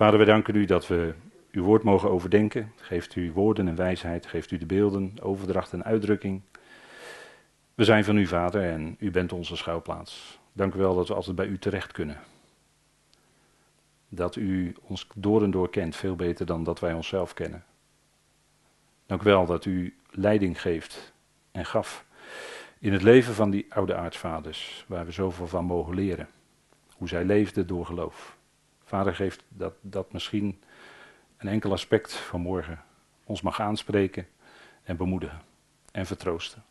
Vader, we danken u dat we uw woord mogen overdenken. Geeft u woorden en wijsheid, geeft u de beelden, overdracht en uitdrukking. We zijn van u, Vader, en u bent onze schouwplaats. Dank u wel dat we altijd bij u terecht kunnen. Dat u ons door en door kent, veel beter dan dat wij onszelf kennen. Dank u wel dat u leiding geeft en gaf in het leven van die oude aartsvaders, waar we zoveel van mogen leren. Hoe zij leefden door geloof. Vader geeft dat, dat misschien een enkel aspect van morgen ons mag aanspreken en bemoedigen en vertroosten.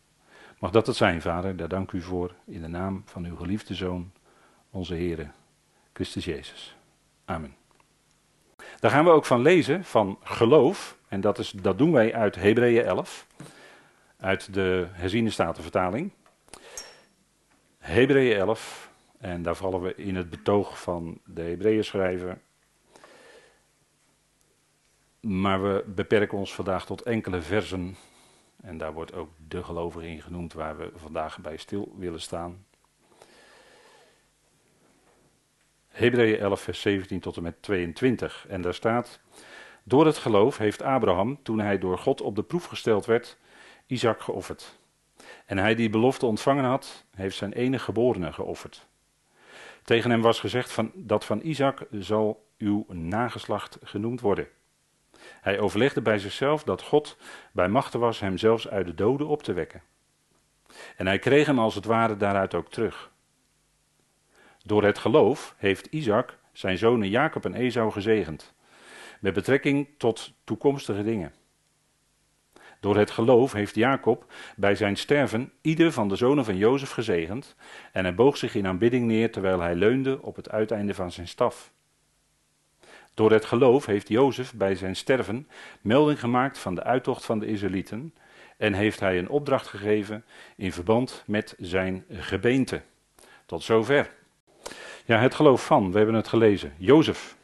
Mag dat het zijn, Vader, daar dank u voor in de naam van uw geliefde Zoon, onze Heere, Christus Jezus. Amen. Daar gaan we ook van lezen, van geloof, en dat, is, dat doen wij uit Hebreeën 11, uit de herziene statenvertaling. Hebreeën 11, en daar vallen we in het betoog van de Hebreeën schrijver. Maar we beperken ons vandaag tot enkele versen. En daar wordt ook de gelovige in genoemd waar we vandaag bij stil willen staan. Hebreeën 11, vers 17 tot en met 22. En daar staat: Door het geloof heeft Abraham, toen hij door God op de proef gesteld werd, Isaac geofferd. En hij die belofte ontvangen had, heeft zijn enige geborene geofferd. Tegen hem was gezegd van, dat van Isaac zal uw nageslacht genoemd worden. Hij overlegde bij zichzelf dat God bij machten was hem zelfs uit de doden op te wekken. En hij kreeg hem als het ware daaruit ook terug. Door het geloof heeft Isaac zijn zonen Jacob en Esau gezegend, met betrekking tot toekomstige dingen. Door het geloof heeft Jacob bij zijn sterven ieder van de zonen van Jozef gezegend en hij boog zich in aanbidding neer terwijl hij leunde op het uiteinde van zijn staf. Door het geloof heeft Jozef bij zijn sterven melding gemaakt van de uittocht van de Israëlieten en heeft hij een opdracht gegeven in verband met zijn gebeente. Tot zover. Ja, het geloof van, we hebben het gelezen. Jozef.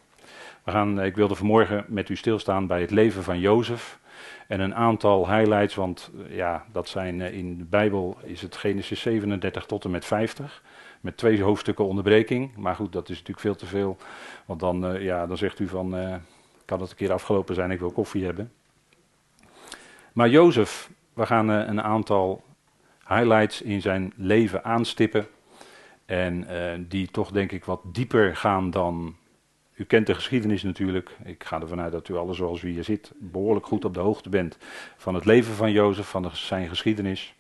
We gaan, ik wilde vanmorgen met u stilstaan bij het leven van Jozef. En een aantal highlights, want ja, dat zijn eh, in de Bijbel is het Genesis 37 tot en met 50. Met twee hoofdstukken onderbreking. Maar goed, dat is natuurlijk veel te veel. Want dan, uh, ja, dan zegt u van, uh, kan het een keer afgelopen zijn, ik wil koffie hebben. Maar Jozef, we gaan een aantal highlights in zijn leven aanstippen. En die toch denk ik wat dieper gaan dan u kent de geschiedenis natuurlijk. Ik ga ervan uit dat u alles zoals u hier zit behoorlijk goed op de hoogte bent van het leven van Jozef, van zijn geschiedenis.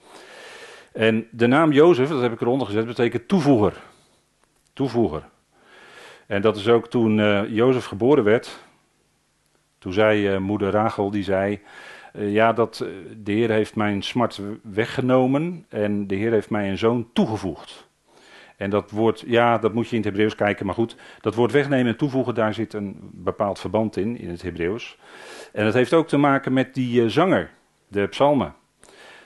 En de naam Jozef, dat heb ik eronder gezet, betekent toevoeger. Toevoeger. En dat is ook toen uh, Jozef geboren werd. Toen zei uh, moeder Rachel, die zei, uh, ja, dat de Heer heeft mijn smart weggenomen en de Heer heeft mij een zoon toegevoegd. En dat woord, ja, dat moet je in het Hebreeuws kijken, maar goed, dat woord wegnemen en toevoegen, daar zit een bepaald verband in, in het Hebreeuws. En dat heeft ook te maken met die uh, zanger, de psalmen.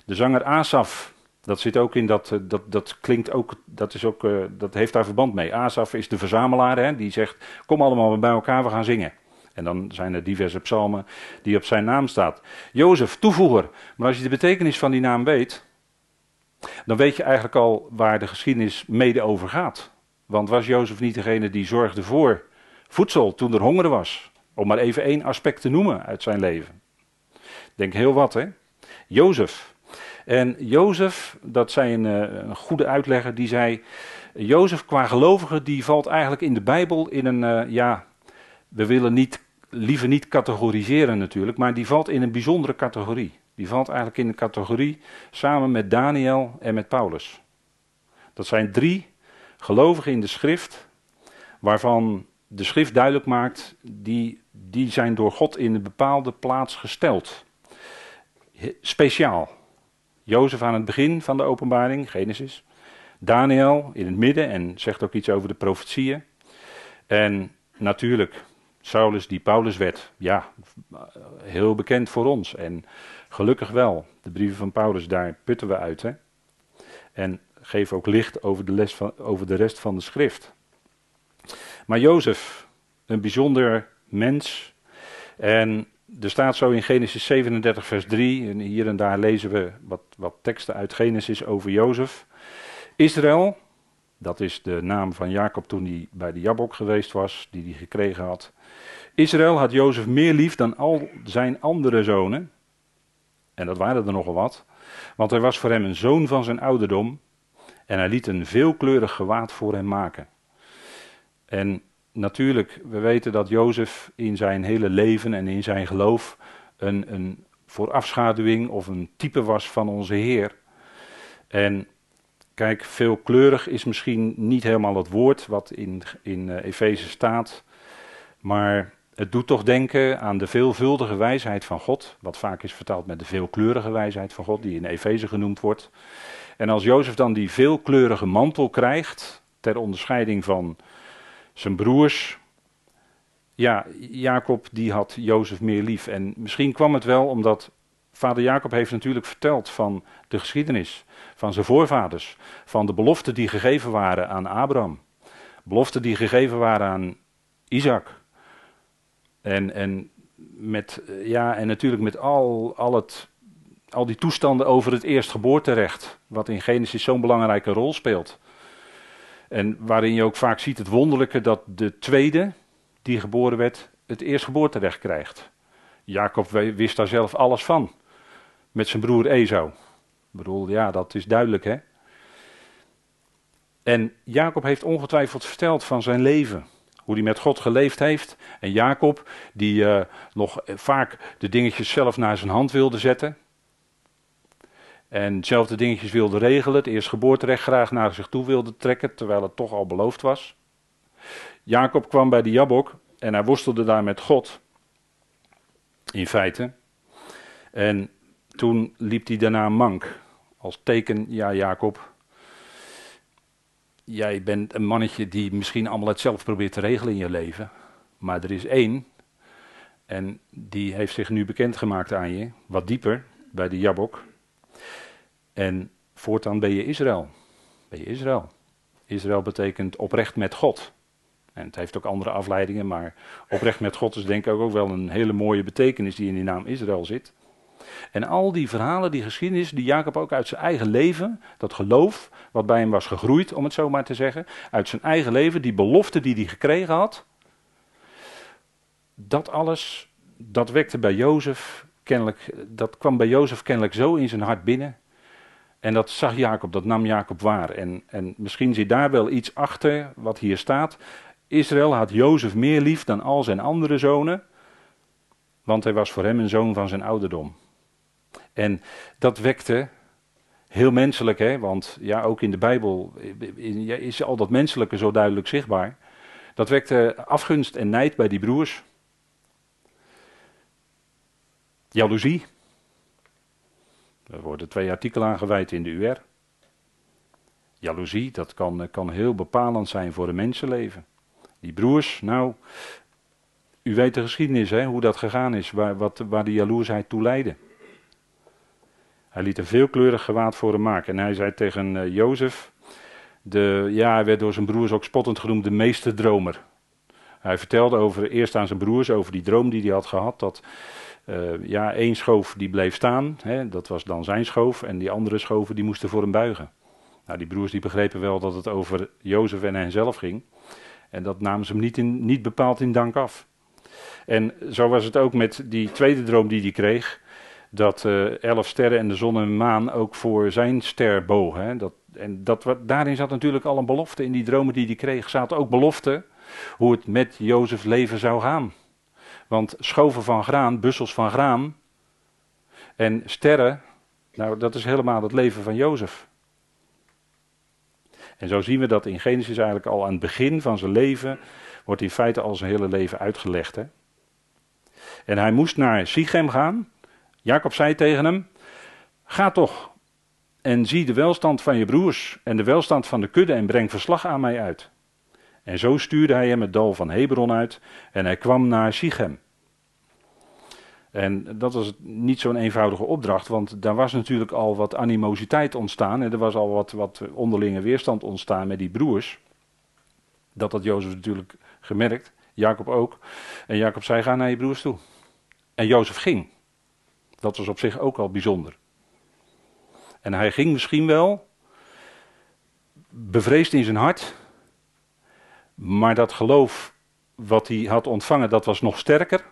De zanger Asaf, dat zit ook in dat, uh, dat, dat klinkt ook, dat, is ook, uh, dat heeft daar verband mee. Asaf is de verzamelaar, hè, die zegt, kom allemaal bij elkaar, we gaan zingen. En dan zijn er diverse psalmen die op zijn naam staat. Jozef, toevoeger. Maar als je de betekenis van die naam weet, dan weet je eigenlijk al waar de geschiedenis mede over gaat. Want was Jozef niet degene die zorgde voor voedsel toen er honger was? Om maar even één aspect te noemen uit zijn leven. Denk heel wat, hè? Jozef. En Jozef, dat zei een, eh, een goede uitlegger, die zei: Jozef qua gelovige, die valt eigenlijk in de Bijbel in een, uh, ja, we willen niet, liever niet categoriseren natuurlijk, maar die valt in een bijzondere categorie. Die valt eigenlijk in de categorie samen met Daniel en met Paulus. Dat zijn drie gelovigen in de schrift, waarvan de schrift duidelijk maakt, die, die zijn door God in een bepaalde plaats gesteld. Speciaal. Jozef aan het begin van de openbaring, Genesis. Daniel in het midden en zegt ook iets over de profetieën. En natuurlijk Saulus die Paulus werd. Ja, heel bekend voor ons. En Gelukkig wel. De brieven van Paulus, daar putten we uit. Hè? En geven ook licht over de, van, over de rest van de schrift. Maar Jozef, een bijzonder mens. En er staat zo in Genesis 37, vers 3. En hier en daar lezen we wat, wat teksten uit Genesis over Jozef. Israël, dat is de naam van Jacob toen hij bij de Jabok geweest was, die hij gekregen had. Israël had Jozef meer lief dan al zijn andere zonen. En dat waren er nogal wat. Want hij was voor hem een zoon van zijn ouderdom. En hij liet een veelkleurig gewaad voor hem maken. En natuurlijk, we weten dat Jozef in zijn hele leven en in zijn geloof een, een voorafschaduwing of een type was van onze Heer. En kijk, veelkleurig is misschien niet helemaal het woord wat in, in uh, Efeze staat. Maar het doet toch denken aan de veelvuldige wijsheid van God, wat vaak is vertaald met de veelkleurige wijsheid van God, die in Efeze genoemd wordt. En als Jozef dan die veelkleurige mantel krijgt, ter onderscheiding van zijn broers, ja, Jacob die had Jozef meer lief. En misschien kwam het wel omdat vader Jacob heeft natuurlijk verteld van de geschiedenis, van zijn voorvaders, van de beloften die gegeven waren aan Abraham, beloften die gegeven waren aan Isaac. En, en, met, ja, en natuurlijk met al, al, het, al die toestanden over het eerstgeboorterecht, wat in Genesis zo'n belangrijke rol speelt. En waarin je ook vaak ziet het wonderlijke dat de tweede, die geboren werd, het eerstgeboorterecht krijgt. Jacob wist daar zelf alles van, met zijn broer Esau. Ik bedoel, ja, dat is duidelijk hè. En Jacob heeft ongetwijfeld verteld van zijn leven, hoe hij met God geleefd heeft. En Jacob, die uh, nog vaak de dingetjes zelf naar zijn hand wilde zetten. En zelf de dingetjes wilde regelen, het eerstgeboorterecht graag naar zich toe wilde trekken, terwijl het toch al beloofd was. Jacob kwam bij de Jabok en hij worstelde daar met God. In feite. En toen liep hij daarna mank. Als teken, ja Jacob, jij bent een mannetje die misschien allemaal het zelf probeert te regelen in je leven. Maar er is één, en die heeft zich nu bekendgemaakt aan je, wat dieper, bij de Jabok. En voortaan ben je Israël. Ben je Israël. Israël betekent oprecht met God. En het heeft ook andere afleidingen, maar oprecht met God is denk ik ook wel een hele mooie betekenis die in die naam Israël zit. En al die verhalen, die geschiedenis, die Jacob ook uit zijn eigen leven, dat geloof wat bij hem was gegroeid, om het zo maar te zeggen, uit zijn eigen leven, die belofte die hij gekregen had, dat alles, dat wekte bij Jozef kennelijk, dat kwam bij Jozef kennelijk zo in zijn hart binnen. En dat zag Jacob, dat nam Jacob waar. En, en misschien zit daar wel iets achter wat hier staat. Israël had Jozef meer lief dan al zijn andere zonen, want hij was voor hem een zoon van zijn ouderdom. En dat wekte heel menselijk, hè, want ja, ook in de Bijbel is al dat menselijke zo duidelijk zichtbaar. Dat wekte afgunst en nijd bij die broers. Jaloezie. Er worden twee artikelen aangeweid in de UR. Jaloezie, dat kan, kan heel bepalend zijn voor een mensenleven. Die broers, nou, u weet de geschiedenis, hè, hoe dat gegaan is, waar, wat, waar die jaloersheid toe leidde. Hij liet een veelkleurig gewaad voor hem maken. En hij zei tegen uh, Jozef, de, ja, hij werd door zijn broers ook spottend genoemd de meesterdromer. Hij vertelde over, eerst aan zijn broers over die droom die hij had gehad, dat uh, ja, één schoof die bleef staan, hè, dat was dan zijn schoof, en die andere schoven die moesten voor hem buigen. Nou, die broers die begrepen wel dat het over Jozef en henzelf ging. En dat namen ze hem niet, in, niet bepaald in dank af. En zo was het ook met die tweede droom die hij kreeg. Dat uh, elf sterren en de zon en maan ook voor zijn ster bogen. Hè. Dat, en dat, daarin zat natuurlijk al een belofte. In die dromen die hij kreeg zaten ook beloften hoe het met Jozefs leven zou gaan. Want schoven van graan, bussels van graan en sterren, nou dat is helemaal het leven van Jozef. En zo zien we dat in Genesis eigenlijk al aan het begin van zijn leven, wordt in feite al zijn hele leven uitgelegd. Hè? En hij moest naar Sichem gaan. Jacob zei tegen hem, ga toch en zie de welstand van je broers en de welstand van de kudde en breng verslag aan mij uit. En zo stuurde hij hem het dal van Hebron uit en hij kwam naar Sichem. En dat was niet zo'n eenvoudige opdracht, want daar was natuurlijk al wat animositeit ontstaan en er was al wat, wat onderlinge weerstand ontstaan met die broers. Dat had Jozef natuurlijk gemerkt, Jacob ook. En Jacob zei: Ga naar je broers toe. En Jozef ging. Dat was op zich ook al bijzonder. En hij ging misschien wel, bevreesd in zijn hart, maar dat geloof wat hij had ontvangen, dat was nog sterker,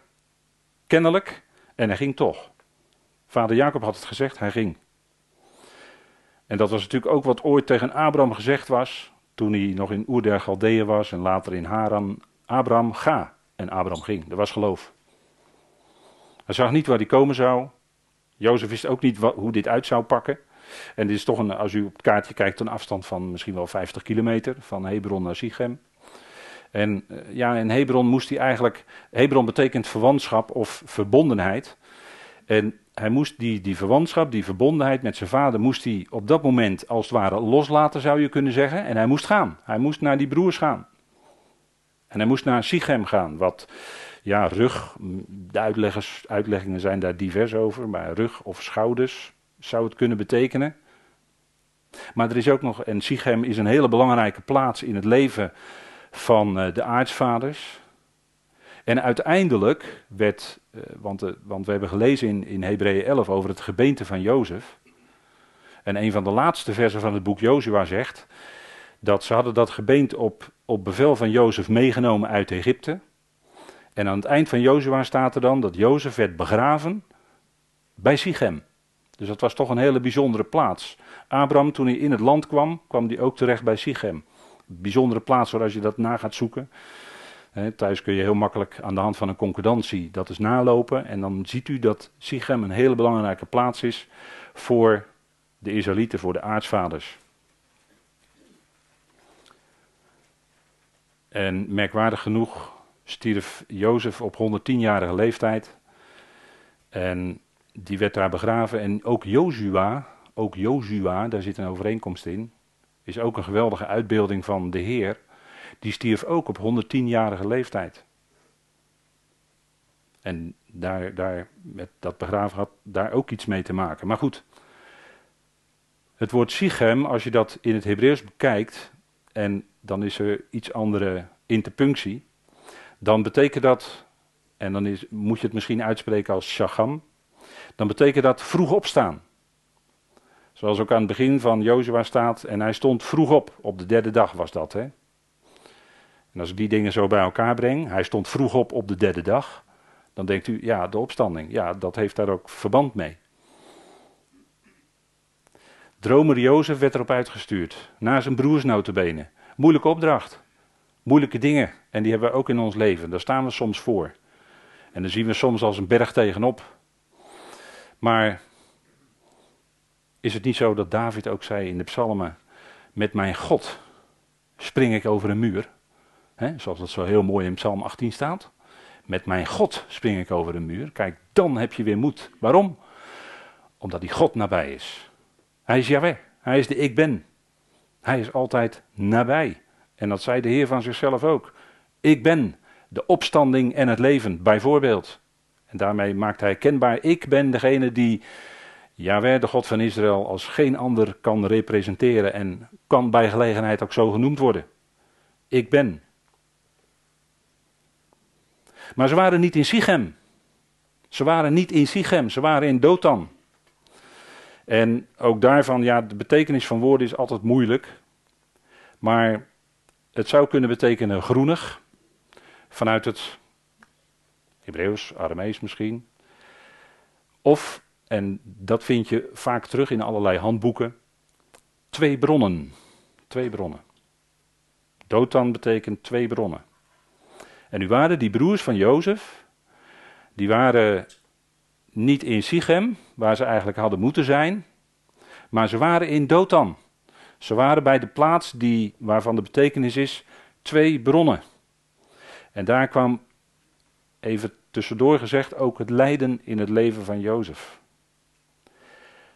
kennelijk, en hij ging toch. Vader Jacob had het gezegd, hij ging. En dat was natuurlijk ook wat ooit tegen Abraham gezegd was, toen hij nog in Oer der Galdeeën was en later in Haran. Abraham, ga. En Abraham ging, er was geloof. Hij zag niet waar hij komen zou. Jozef wist ook niet hoe dit uit zou pakken. En dit is toch een, als u op het kaartje kijkt, een afstand van misschien wel 50 kilometer van Hebron naar Sichem. En eh, ja, in Hebron moest hij eigenlijk. Hebron betekent verwantschap of verbondenheid. En hij moest die, die verwantschap, die verbondenheid met zijn vader, moest hij op dat moment als het ware loslaten, zou je kunnen zeggen. En hij moest gaan. Hij moest naar die broers gaan. En hij moest naar Sichem gaan, wat ja, rug, de uitleggers, uitleggingen zijn daar divers over, maar rug of schouders zou het kunnen betekenen. Maar er is ook nog, en Sichem is een hele belangrijke plaats in het leven van uh, de aartsvaders. En uiteindelijk werd, uh, want, uh, want, we hebben gelezen in, in Hebreeën 11 over het gebeente van Jozef. En een van de laatste versen van het boek Jozua zegt dat ze hadden dat gebeente op, op bevel van Jozef meegenomen uit Egypte. En aan het eind van Jozua staat er dan dat Jozef werd begraven bij Sichem. Dus dat was toch een hele bijzondere plaats. Abraham, toen hij in het land kwam, kwam hij ook terecht bij Sichem. Bijzondere plaats waar als je dat na gaat zoeken. Thuis kun je heel makkelijk aan de hand van een concordantie dat eens nalopen. En dan ziet u dat Sichem een hele belangrijke plaats is voor de Israëlieten, voor de aartsvaders. En merkwaardig genoeg stierf Jozef op 110-jarige leeftijd. En die werd daar begraven. En ook Jozua, ook Jozua, daar zit een overeenkomst in, is ook een geweldige uitbeelding van de Heer. Die stierf ook op 110-jarige leeftijd. En daar, daar, met dat begraven had daar ook iets mee te maken. Maar goed, het woord Sichem, als je dat in het Hebreeuws bekijkt, en dan is er iets andere interpunctie, dan betekent dat, en dan is, moet je het misschien uitspreken als shagam, dan betekent dat vroeg opstaan. Zoals ook aan het begin van Jozua staat, en hij stond vroeg op, op de derde dag was dat. Hè? En als ik die dingen zo bij elkaar breng, hij stond vroeg op op de derde dag, dan denkt u, ja, de opstanding, ja, dat heeft daar ook verband mee. Dromer Jozef werd erop uitgestuurd, naar zijn broers notabene. Moeilijke opdracht, moeilijke dingen, en die hebben we ook in ons leven, daar staan we soms voor. En dan zien we soms als een berg tegenop. Maar is het niet zo dat David ook zei in de psalmen, met mijn God spring ik over een muur? Zoals dat zo heel mooi in psalm 18 staat. Met mijn God spring ik over een muur. Kijk, dan heb je weer moed. Waarom? Omdat die God nabij is. Hij is Yahweh. Hij is de ik ben. Hij is altijd nabij. En dat zei de Heer van zichzelf ook. Ik ben de opstanding en het leven, bijvoorbeeld. En daarmee maakt hij kenbaar, ik ben degene die Yahweh, de God van Israël, als geen ander kan representeren en kan bij gelegenheid ook zo genoemd worden. Ik ben. Maar ze waren niet in Sichem. Ze waren niet in Sichem, ze waren in Dothan. En ook daarvan, ja, de betekenis van woorden is altijd moeilijk. Maar het zou kunnen betekenen groenig, vanuit het Hebreeuws, Aramees misschien. Of, en dat vind je vaak terug in allerlei handboeken, twee bronnen. Twee bronnen. Dotan betekent twee bronnen. En nu waren die broers van Jozef, die waren niet in Sichem, waar ze eigenlijk hadden moeten zijn, maar ze waren in Dotan. Ze waren bij de plaats die, waarvan de betekenis is twee bronnen. En daar kwam, even tussendoor gezegd, ook het lijden in het leven van Jozef.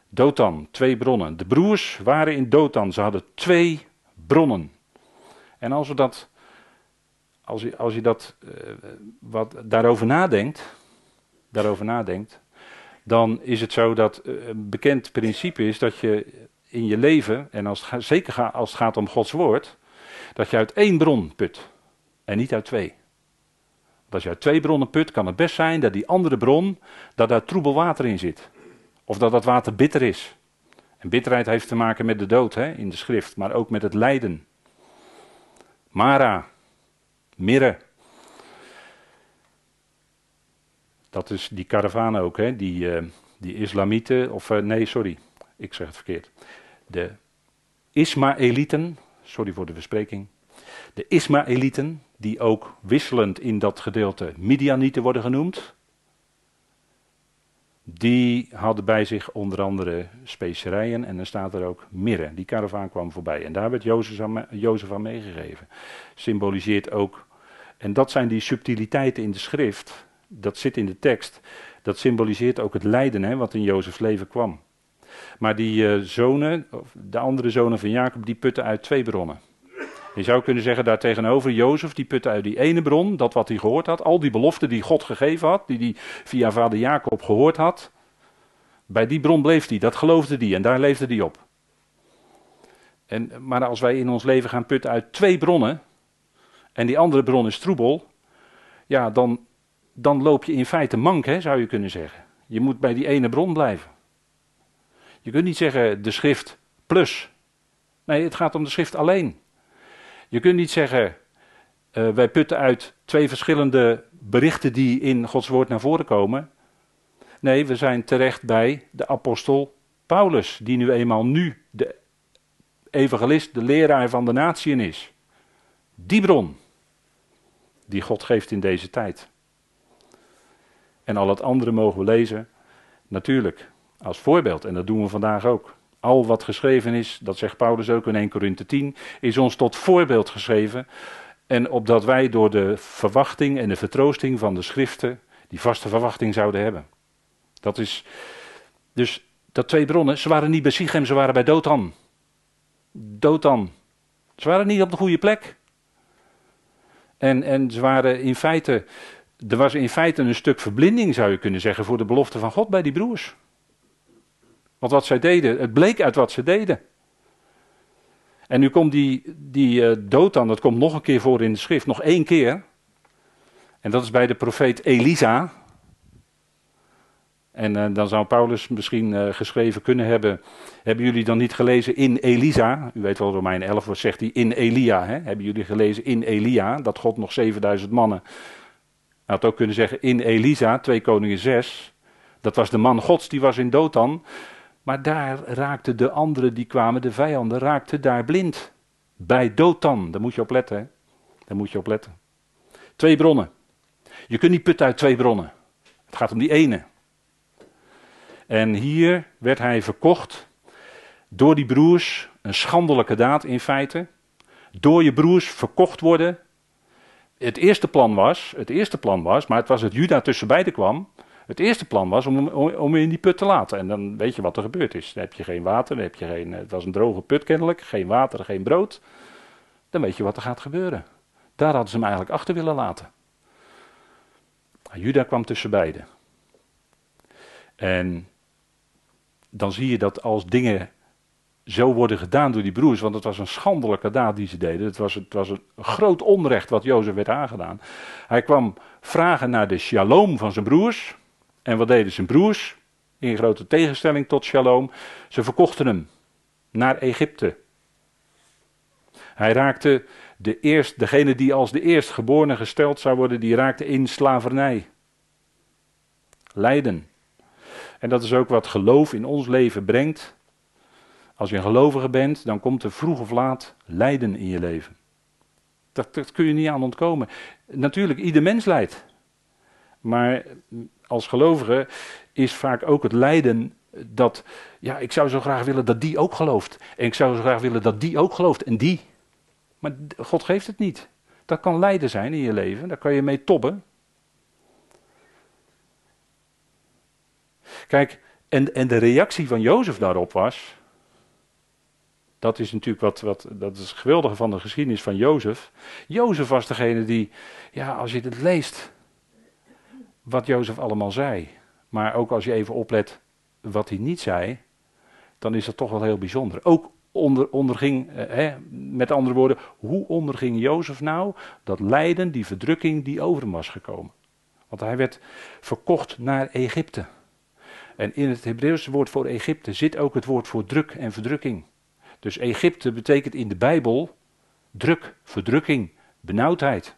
Dotan, twee bronnen. De broers waren in Dotan, ze hadden twee bronnen. En als, we dat, als, je, als je dat uh, wat daarover nadenkt, daarover nadenkt, dan is het zo dat uh, een bekend principe is dat je in je leven, en als zeker als het gaat om Gods woord, dat je uit één bron put en niet uit twee. als je uit twee bronnen put, kan het best zijn dat die andere bron, dat daar troebel water in zit. Of dat dat water bitter is. En bitterheid heeft te maken met de dood hè, in de schrift, maar ook met het lijden. Mara, mirre, Dat is die karavaan ook, hè? Die, uh, die islamieten, of uh, nee, sorry, ik zeg het verkeerd. De Ismaëlieten, sorry voor de verspreking. De Ismaëlieten, die ook wisselend in dat gedeelte Midianieten worden genoemd. Die hadden bij zich onder andere specerijen en dan staat er ook mirre. Die karavaan kwam voorbij en daar werd Jozef Jozef aan meegegeven. Symboliseert ook, en dat zijn die subtiliteiten in de schrift, dat zit in de tekst. Dat symboliseert ook het lijden hè, wat in Jozefs leven kwam. Maar die uh, zonen, de andere zonen van Jacob, die putten uit twee bronnen. Je zou kunnen zeggen daar tegenover Jozef, die putte uit die ene bron, dat wat hij gehoord had, al die beloften die God gegeven had, die hij via vader Jacob gehoord had. Bij die bron bleef hij, dat geloofde hij en daar leefde hij op. En, maar als wij in ons leven gaan putten uit twee bronnen, en die andere bron is troebel, ja, dan, dan loop je in feite mank, zou je kunnen zeggen. Je moet bij die ene bron blijven. Je kunt niet zeggen de schrift plus. Nee, het gaat om de schrift alleen. Je kunt niet zeggen, uh, wij putten uit twee verschillende berichten die in Gods woord naar voren komen. Nee, we zijn terecht bij de apostel Paulus, die nu eenmaal nu de evangelist, de leraar van de natieën is. Die bron, die God geeft in deze tijd. En al het andere mogen we lezen, natuurlijk, als voorbeeld. En dat doen we vandaag ook. Al wat geschreven is, dat zegt Paulus ook in 1 Korinthe 10, is ons tot voorbeeld geschreven. En opdat wij door de verwachting en de vertroosting van de schriften die vaste verwachting zouden hebben. Dat is. Dus dat twee bronnen, ze waren niet bij Sichem, ze waren bij Dothan. Dothan. Ze waren niet op de goede plek. En, en ze waren in feite. Er was in feite een stuk verblinding, zou je kunnen zeggen, voor de belofte van God bij die broers. Want wat zij deden, het bleek uit wat ze deden. En nu komt die, die uh, dood dan, dat komt nog een keer voor in de schrift, nog één keer. En dat is bij de profeet Elisa. En uh, dan zou Paulus misschien uh, geschreven kunnen hebben. Hebben jullie dan niet gelezen in Elisa? U weet wel, Romein 11 wat zegt hij in Elia. Hè? Hebben jullie gelezen in Elia? Dat God nog 7000 mannen. Had ook kunnen zeggen in Elisa, 2 Koningen 6. Dat was de man Gods, die was in Dothan. Maar daar raakten de anderen die kwamen, de vijanden, raakten daar blind. Bij Dotan, daar moet je op letten. Hè? Daar moet je op letten. Twee bronnen. Je kunt niet putten uit twee bronnen. Het gaat om die ene. En hier werd hij verkocht door die broers, een schandelijke daad in feite. Door je broers verkocht worden. Het eerste plan was, het eerste plan was, maar het was dat Juda tussen beiden kwam. Het eerste plan was om, om, in die put te laten. En dan weet je wat er gebeurd is. Dan heb je geen water, dan heb je geen, het was een droge put kennelijk, geen water, geen brood. Dan weet je wat er gaat gebeuren. Daar hadden ze hem eigenlijk achter willen laten. Juda kwam tussen beiden. En dan zie je dat als dingen zo worden gedaan door die broers, want het was een schandelijke daad die ze deden. Het was, het was een groot onrecht wat Jozef werd aangedaan. Hij kwam vragen naar de shalom van zijn broers. En wat deden zijn broers? In grote tegenstelling tot Shalom. Ze verkochten hem naar Egypte. Hij raakte de eerst, degene die als de eerstgeborene gesteld zou worden, die raakte in slavernij. Lijden. En dat is ook wat geloof in ons leven brengt. Als je een gelovige bent, dan komt er vroeg of laat lijden in je leven. Dat, dat kun je niet aan ontkomen. Natuurlijk, ieder mens lijdt. Maar als gelovige is vaak ook het lijden dat, ja, ik zou zo graag willen dat die ook gelooft. En ik zou zo graag willen dat die ook gelooft en die. Maar God geeft het niet. Dat kan lijden zijn in je leven, daar kan je mee tobben. Kijk, en, en de reactie van Jozef daarop was, dat is natuurlijk wat, wat, dat is het geweldige van de geschiedenis van Jozef. Jozef was degene die, ja, als je het leest, wat Jozef allemaal zei. Maar ook als je even oplet wat hij niet zei, dan is dat toch wel heel bijzonder. Ook onder, onderging, eh, met andere woorden, hoe onderging Jozef nou dat lijden, die verdrukking die over hem was gekomen? Want hij werd verkocht naar Egypte. En in het Hebreeuwse woord voor Egypte zit ook het woord voor druk en verdrukking. Dus Egypte betekent in de Bijbel druk, verdrukking, benauwdheid.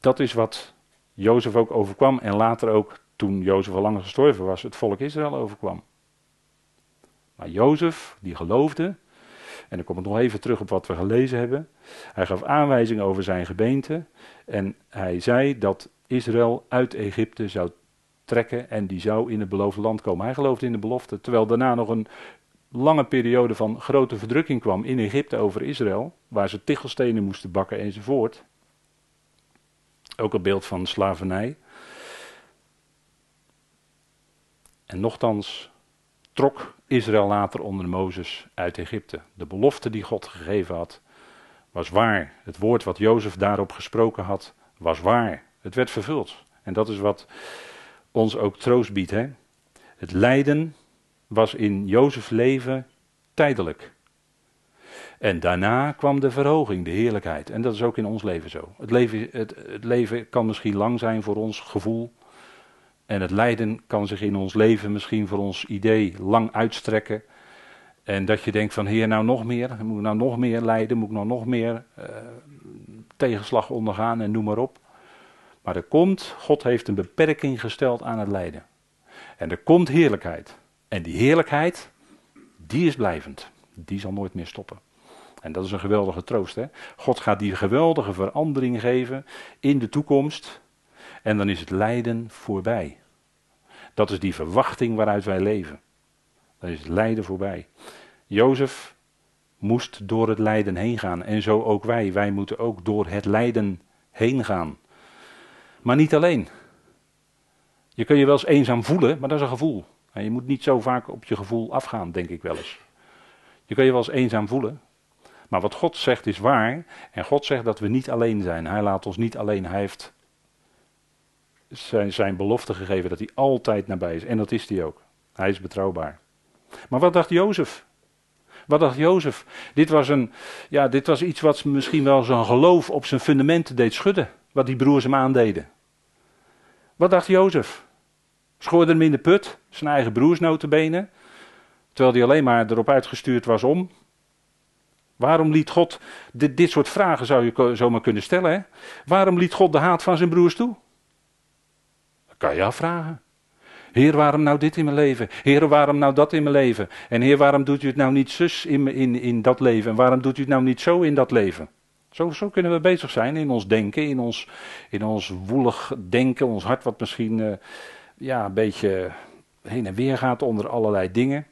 Dat is wat Jozef ook overkwam en later ook, toen Jozef al lang gestorven was, het volk Israël overkwam. Maar Jozef, die geloofde, en dan kom ik nog even terug op wat we gelezen hebben. Hij gaf aanwijzingen over zijn gebeente en hij zei dat Israël uit Egypte zou trekken en die zou in het beloofde land komen. Hij geloofde in de belofte, terwijl daarna nog een lange periode van grote verdrukking kwam in Egypte over Israël, waar ze tichelstenen moesten bakken enzovoort. Ook een beeld van slavernij. En nochtans trok Israël later onder Mozes uit Egypte. De belofte die God gegeven had, was waar. Het woord wat Jozef daarop gesproken had, was waar. Het werd vervuld. En dat is wat ons ook troost biedt. Hè? Het lijden was in Jozefs leven tijdelijk. En daarna kwam de verhoging, de heerlijkheid. En dat is ook in ons leven zo. Het leven, het, leven kan misschien lang zijn voor ons gevoel. En het lijden kan zich in ons leven misschien voor ons idee lang uitstrekken. En dat je denkt van heer nou nog meer, moet ik nou nog meer lijden, moet ik nou nog meer uh, tegenslag ondergaan en noem maar op. Maar er komt, God heeft een beperking gesteld aan het lijden. En er komt heerlijkheid. En die heerlijkheid, die is blijvend. Die zal nooit meer stoppen. En dat is een geweldige troost. Hè? God gaat die geweldige verandering geven in de toekomst. En dan is het lijden voorbij. Dat is die verwachting waaruit wij leven. Dan is het lijden voorbij. Jozef moest door het lijden heen gaan. En zo ook wij. Wij moeten ook door het lijden heen gaan. Maar niet alleen. Je kun je wel eens eenzaam voelen, maar dat is een gevoel. Je moet niet zo vaak op je gevoel afgaan, denk ik wel eens. Je kun je wel eens eenzaam voelen. Maar wat God zegt is waar. En God zegt dat we niet alleen zijn. Hij laat ons niet alleen. Hij heeft zijn, zijn belofte gegeven dat hij altijd nabij is. En dat is hij ook. Hij is betrouwbaar. Maar wat dacht Jozef? Wat dacht Jozef? Dit was, een, ja, dit was iets wat misschien wel zijn geloof op zijn fundamenten deed schudden. Wat die broers hem aandeden. Wat dacht Jozef? Schoorde hem in de put, zijn eigen broers notenbenen. Terwijl hij alleen maar erop uitgestuurd was om. Waarom liet God, dit, dit soort vragen zou je zomaar kunnen stellen. Hè? Waarom liet God de haat van zijn broers toe? Dat kan je afvragen. Heer, waarom nou dit in mijn leven? Heer, waarom nou dat in mijn leven? En Heer, waarom doet u het nou niet zus in, in, in dat leven? En waarom doet u het nou niet zo in dat leven? Zo, zo kunnen we bezig zijn in ons denken, in ons, in ons woelig denken, ons hart wat misschien uh, ja, een beetje heen en weer gaat onder allerlei dingen.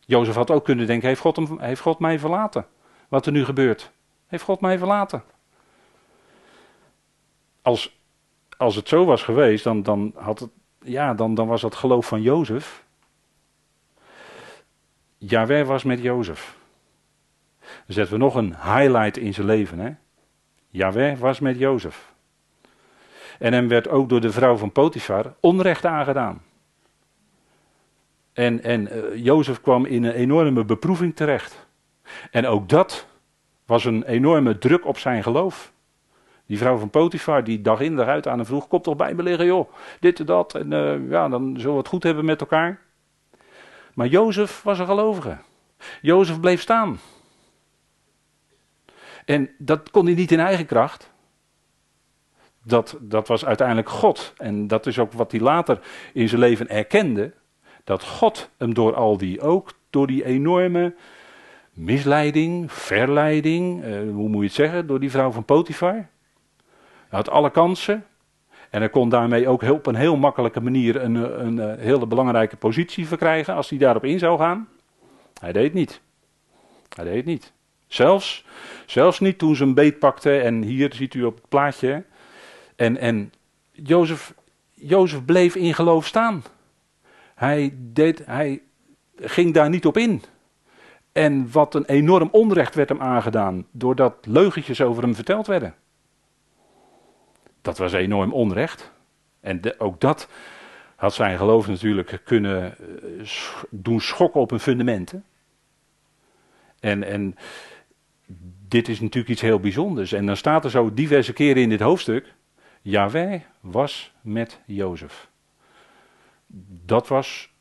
Jozef had ook kunnen denken, heeft God, hem, heeft God mij verlaten? Wat er nu gebeurt. Heeft God mij verlaten? Als, als het zo was geweest, dan, dan, had het, ja, dan, dan was dat geloof van Jozef. Jawel was met Jozef. Dan zetten we nog een highlight in zijn leven. Hè? Yahweh was met Jozef. En hem werd ook door de vrouw van Potifar onrecht aangedaan. En, en uh, Jozef kwam in een enorme beproeving terecht. En ook dat was een enorme druk op zijn geloof. Die vrouw van Potifar, die dag in dag uit aan hem vroeg: Kom toch bij me liggen, joh. Dit en dat. En uh, ja, dan zullen we het goed hebben met elkaar. Maar Jozef was een gelovige. Jozef bleef staan. En dat kon hij niet in eigen kracht. Dat, dat was uiteindelijk God. En dat is ook wat hij later in zijn leven erkende. Dat God hem door al die, ook door die enorme misleiding, verleiding, eh, hoe moet je het zeggen, door die vrouw van Potifar. Hij had alle kansen. En hij kon daarmee ook op een heel makkelijke manier een, een, een hele belangrijke positie verkrijgen als hij daarop in zou gaan. Hij deed het niet. Hij deed het niet. Zelfs, zelfs niet toen ze een beet pakte, en hier ziet u op het plaatje. En, en Jozef, Jozef bleef in geloof staan. Hij, deed, hij ging daar niet op in. En wat een enorm onrecht werd hem aangedaan, doordat leugentjes over hem verteld werden. Dat was enorm onrecht. En ook dat had zijn geloof natuurlijk kunnen eh, doen schokken op hun fundamenten. En, en dit is natuurlijk iets heel bijzonders. En dan staat er zo diverse keren in dit hoofdstuk. Yahweh was met Jozef. Dat was,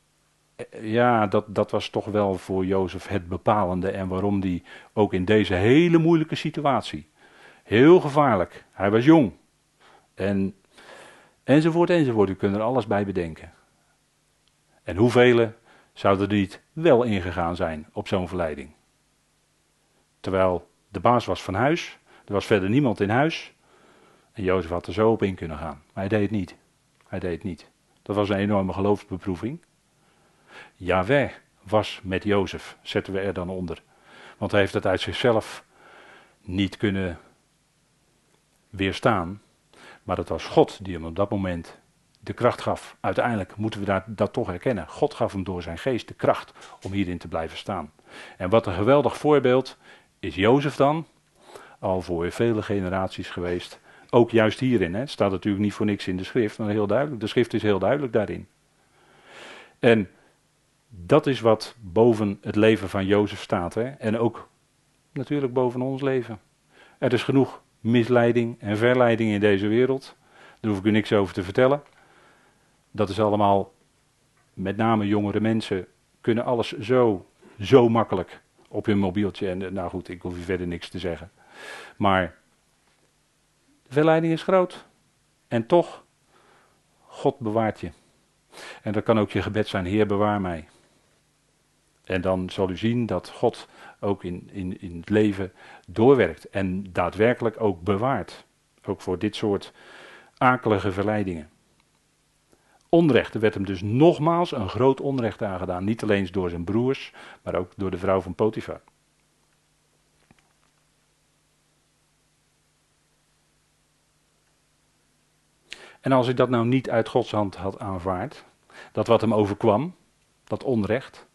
ja, dat, dat was toch wel voor Jozef het bepalende. En waarom die ook in deze hele moeilijke situatie, heel gevaarlijk, hij was jong. En Enzovoort, enzovoort. U kunt er alles bij bedenken. En hoeveel zouden er niet wel ingegaan zijn op zo'n verleiding? Terwijl de baas was van huis, er was verder niemand in huis. En Jozef had er zo op in kunnen gaan. Maar hij deed het niet. Hij deed het niet. Dat was een enorme geloofsbeproeving. Yahweh was met Jozef, zetten we er dan onder. Want hij heeft het uit zichzelf niet kunnen weerstaan. Maar het was God die hem op dat moment de kracht gaf. Uiteindelijk moeten we dat, dat toch herkennen. God gaf hem door zijn geest de kracht om hierin te blijven staan. En wat een geweldig voorbeeld is Jozef dan, al voor vele generaties geweest. Ook juist hierin. Hè. Het staat natuurlijk niet voor niks in de schrift, maar heel duidelijk. De schrift is heel duidelijk daarin. En dat is wat boven het leven van Jozef staat. Hè. En ook natuurlijk boven ons leven. Er is genoeg misleiding en verleiding in deze wereld. Daar hoef ik u niks over te vertellen. Dat is allemaal, met name jongere mensen, kunnen alles zo, zo makkelijk op hun mobieltje. En nou goed, ik hoef u verder niks te zeggen. Maar verleiding is groot. En toch, God bewaart je. En dat kan ook je gebed zijn, Heer bewaar mij. En dan zal u zien dat God ook in, in, in het leven doorwerkt en daadwerkelijk ook bewaart. Ook voor dit soort akelige verleidingen. Onrecht, er werd hem dus nogmaals een groot onrecht aangedaan. Niet alleen door zijn broers, maar ook door de vrouw van Potifar. En als hij dat nou niet uit Gods hand had aanvaard, dat wat hem overkwam, dat onrecht,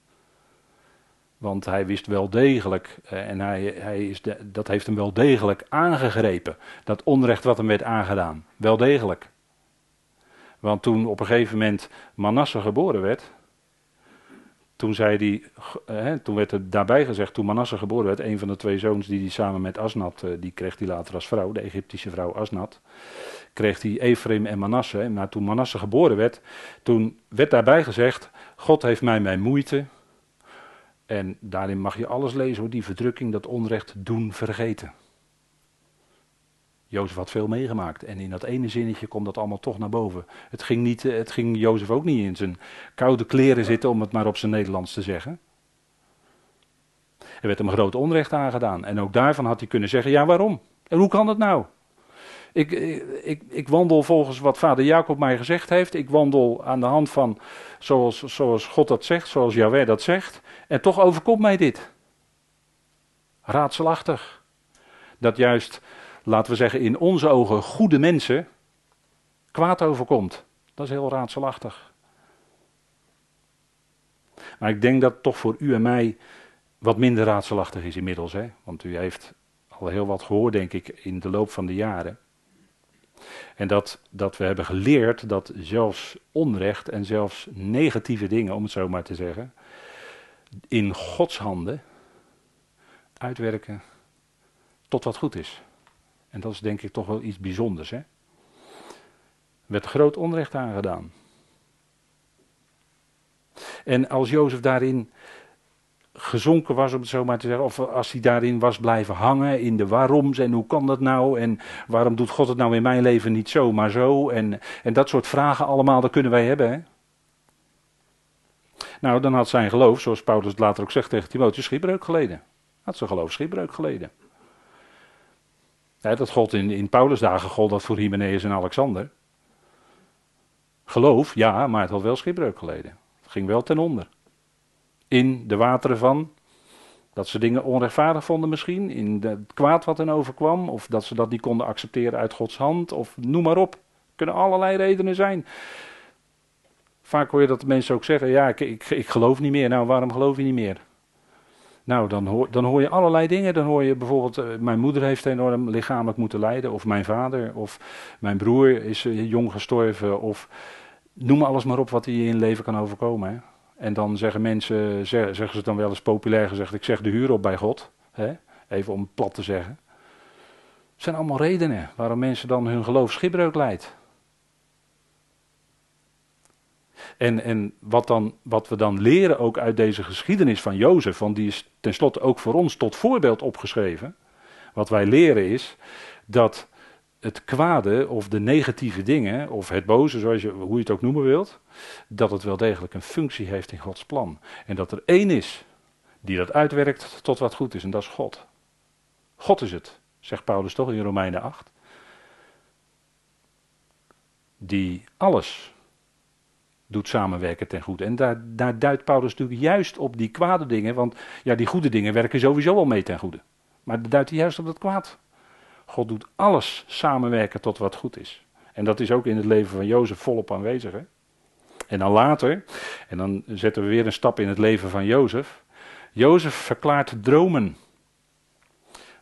want hij wist wel degelijk, eh, en hij, hij is dat heeft hem wel degelijk aangegrepen, dat onrecht wat hem werd aangedaan. Wel degelijk. Want toen op een gegeven moment Manasse geboren werd, toen, zei hij, toen werd er daarbij gezegd, toen Manasse geboren werd, een van de twee zoons die hij samen met Asnat, eh, die kreeg hij later als vrouw, de Egyptische vrouw Asnat, kreeg hij Ephraim en Manasse. Maar toen Manasse geboren werd, toen werd daarbij gezegd, God heeft mij mijn moeite, en daarin mag je alles lezen hoor, die verdrukking, dat onrecht doen vergeten. Jozef had veel meegemaakt en in dat ene zinnetje komt dat allemaal toch naar boven. Het ging, niet, eh, het ging Jozef ook niet in zijn koude kleren zitten, om het maar op zijn Nederlands te zeggen. Er werd hem groot onrecht aangedaan en ook daarvan had hij kunnen zeggen, ja waarom? En hoe kan dat nou? Ik, ik, ik, wandel volgens wat vader Jacob mij gezegd heeft. Ik wandel aan de hand van zoals, zoals God dat zegt, zoals Yahweh dat zegt. En toch overkomt mij dit. Raadselachtig. Dat juist, laten we zeggen, in onze ogen goede mensen kwaad overkomt. Dat is heel raadselachtig. Maar ik denk dat het toch voor u en mij wat minder raadselachtig is inmiddels. Hè? Want u heeft al heel wat gehoord, denk ik, in de loop van de jaren. En dat, dat we hebben geleerd dat zelfs onrecht en zelfs negatieve dingen, om het zo maar te zeggen, in Gods handen uitwerken tot wat goed is. En dat is denk ik toch wel iets bijzonders. Er werd groot onrecht aangedaan. En als Jozef daarin gezonken was, om het zo maar te zeggen, of als hij daarin was blijven hangen in de waaroms en hoe kan dat nou en waarom doet God het nou in mijn leven niet zo, maar zo en, en dat soort vragen allemaal, dat kunnen wij hebben. Hè? Nou, dan had zijn geloof, zoals Paulus het later ook zegt tegen Timotheus, schipbreuk geleden. Had zijn geloof schipbreuk geleden. dat gold in, in Paulus' dagen gold dat voor Hymenaeus en Alexander. Geloof, ja, maar het had wel schipbreuk geleden. Het ging wel ten onder in de wateren van. Dat ze dingen onrechtvaardig vonden misschien, in het kwaad wat hen overkwam, of dat ze dat niet konden accepteren uit Gods hand, of noem maar op. Kunnen allerlei redenen zijn. Vaak hoor je dat mensen ook zeggen, ja, ik, ik, ik geloof niet meer. Nou, waarom geloof je niet meer? Nou, dan hoor, dan hoor je allerlei dingen. Dan hoor je bijvoorbeeld, uh, mijn moeder heeft enorm lichamelijk moeten lijden, of mijn vader, of mijn broer is uh, jong gestorven, of noem alles maar op wat je in leven kan overkomen. Hè? En dan zeggen mensen, zeggen ze dan wel eens populair gezegd, ik zeg de huur op bij God. Hè? Even om plat te zeggen. Het zijn allemaal redenen waarom mensen dan hun geloof schipbreuk leidt. En, en wat, dan, wat we dan leren ook uit deze geschiedenis van Jozef, want die is tenslotte ook voor ons tot voorbeeld opgeschreven. Wat wij leren is dat het kwade of de negatieve dingen, of het boze, zoals je, hoe je het ook noemen wilt, dat het wel degelijk een functie heeft in Gods plan. En dat er één is die dat uitwerkt tot wat goed is, en dat is God. God is het, zegt Paulus toch in Romeinen 8. Die alles doet samenwerken ten goede. En daar, daar duidt Paulus natuurlijk juist op die kwade dingen, want ja, die goede dingen werken sowieso wel mee ten goede. Maar daar duidt hij juist op dat kwaad. God doet alles samenwerken tot wat goed is. En dat is ook in het leven van Jozef volop aanwezig. Hè? En dan later, en dan zetten we weer een stap in het leven van Jozef. Jozef verklaart dromen.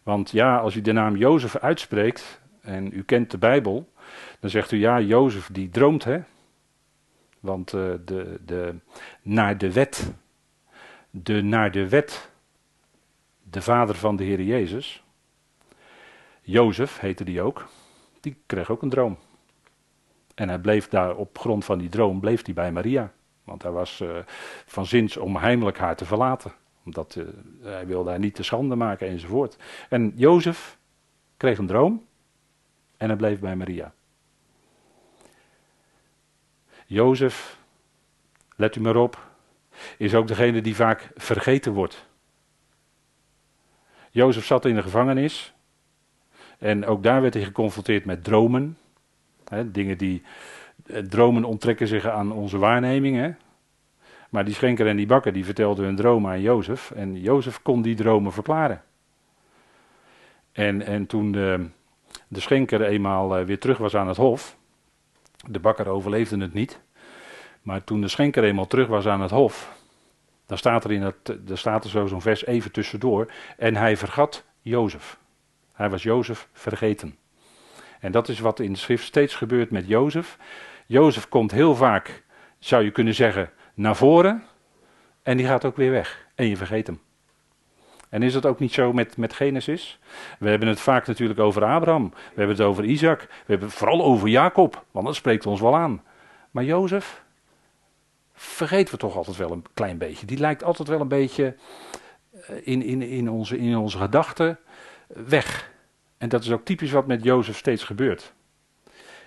Want ja, als u de naam Jozef uitspreekt, en u kent de Bijbel, dan zegt u ja, Jozef die droomt, hè. Want uh, de, de, naar de wet, de naar de wet, de vader van de Heer Jezus, Jozef heette die ook, die kreeg ook een droom. En hij bleef daar op grond van die droom, bleef hij bij Maria. Want hij was uh, van zins om heimelijk haar te verlaten. Omdat uh, hij wilde haar niet te schande maken enzovoort. En Jozef kreeg een droom en hij bleef bij Maria. Jozef, let u maar op, is ook degene die vaak vergeten wordt. Jozef zat in de gevangenis en ook daar werd hij geconfronteerd met dromen. Hè, dingen die. Eh, dromen onttrekken zich aan onze waarneming. Maar die schenker en die bakker die vertelden hun dromen aan Jozef. En Jozef kon die dromen verklaren. En, en toen de, de schenker eenmaal eh, weer terug was aan het hof. De bakker overleefde het niet. Maar toen de schenker eenmaal terug was aan het hof. Dan staat er, in het, dan staat er zo zo'n vers even tussendoor. En hij vergat Jozef. Hij was Jozef vergeten. En dat is wat in de schrift steeds gebeurt met Jozef. Jozef komt heel vaak, zou je kunnen zeggen, naar voren. En die gaat ook weer weg. En je vergeet hem. En is dat ook niet zo met, met Genesis? We hebben het vaak natuurlijk over Abraham. We hebben het over Isaac. We hebben het vooral over Jacob. Want dat spreekt ons wel aan. Maar Jozef, vergeten we toch altijd wel een klein beetje. Die lijkt altijd wel een beetje eh, in, in, in, onze, in onze gedachten weg. En dat is ook typisch wat met Jozef steeds gebeurt.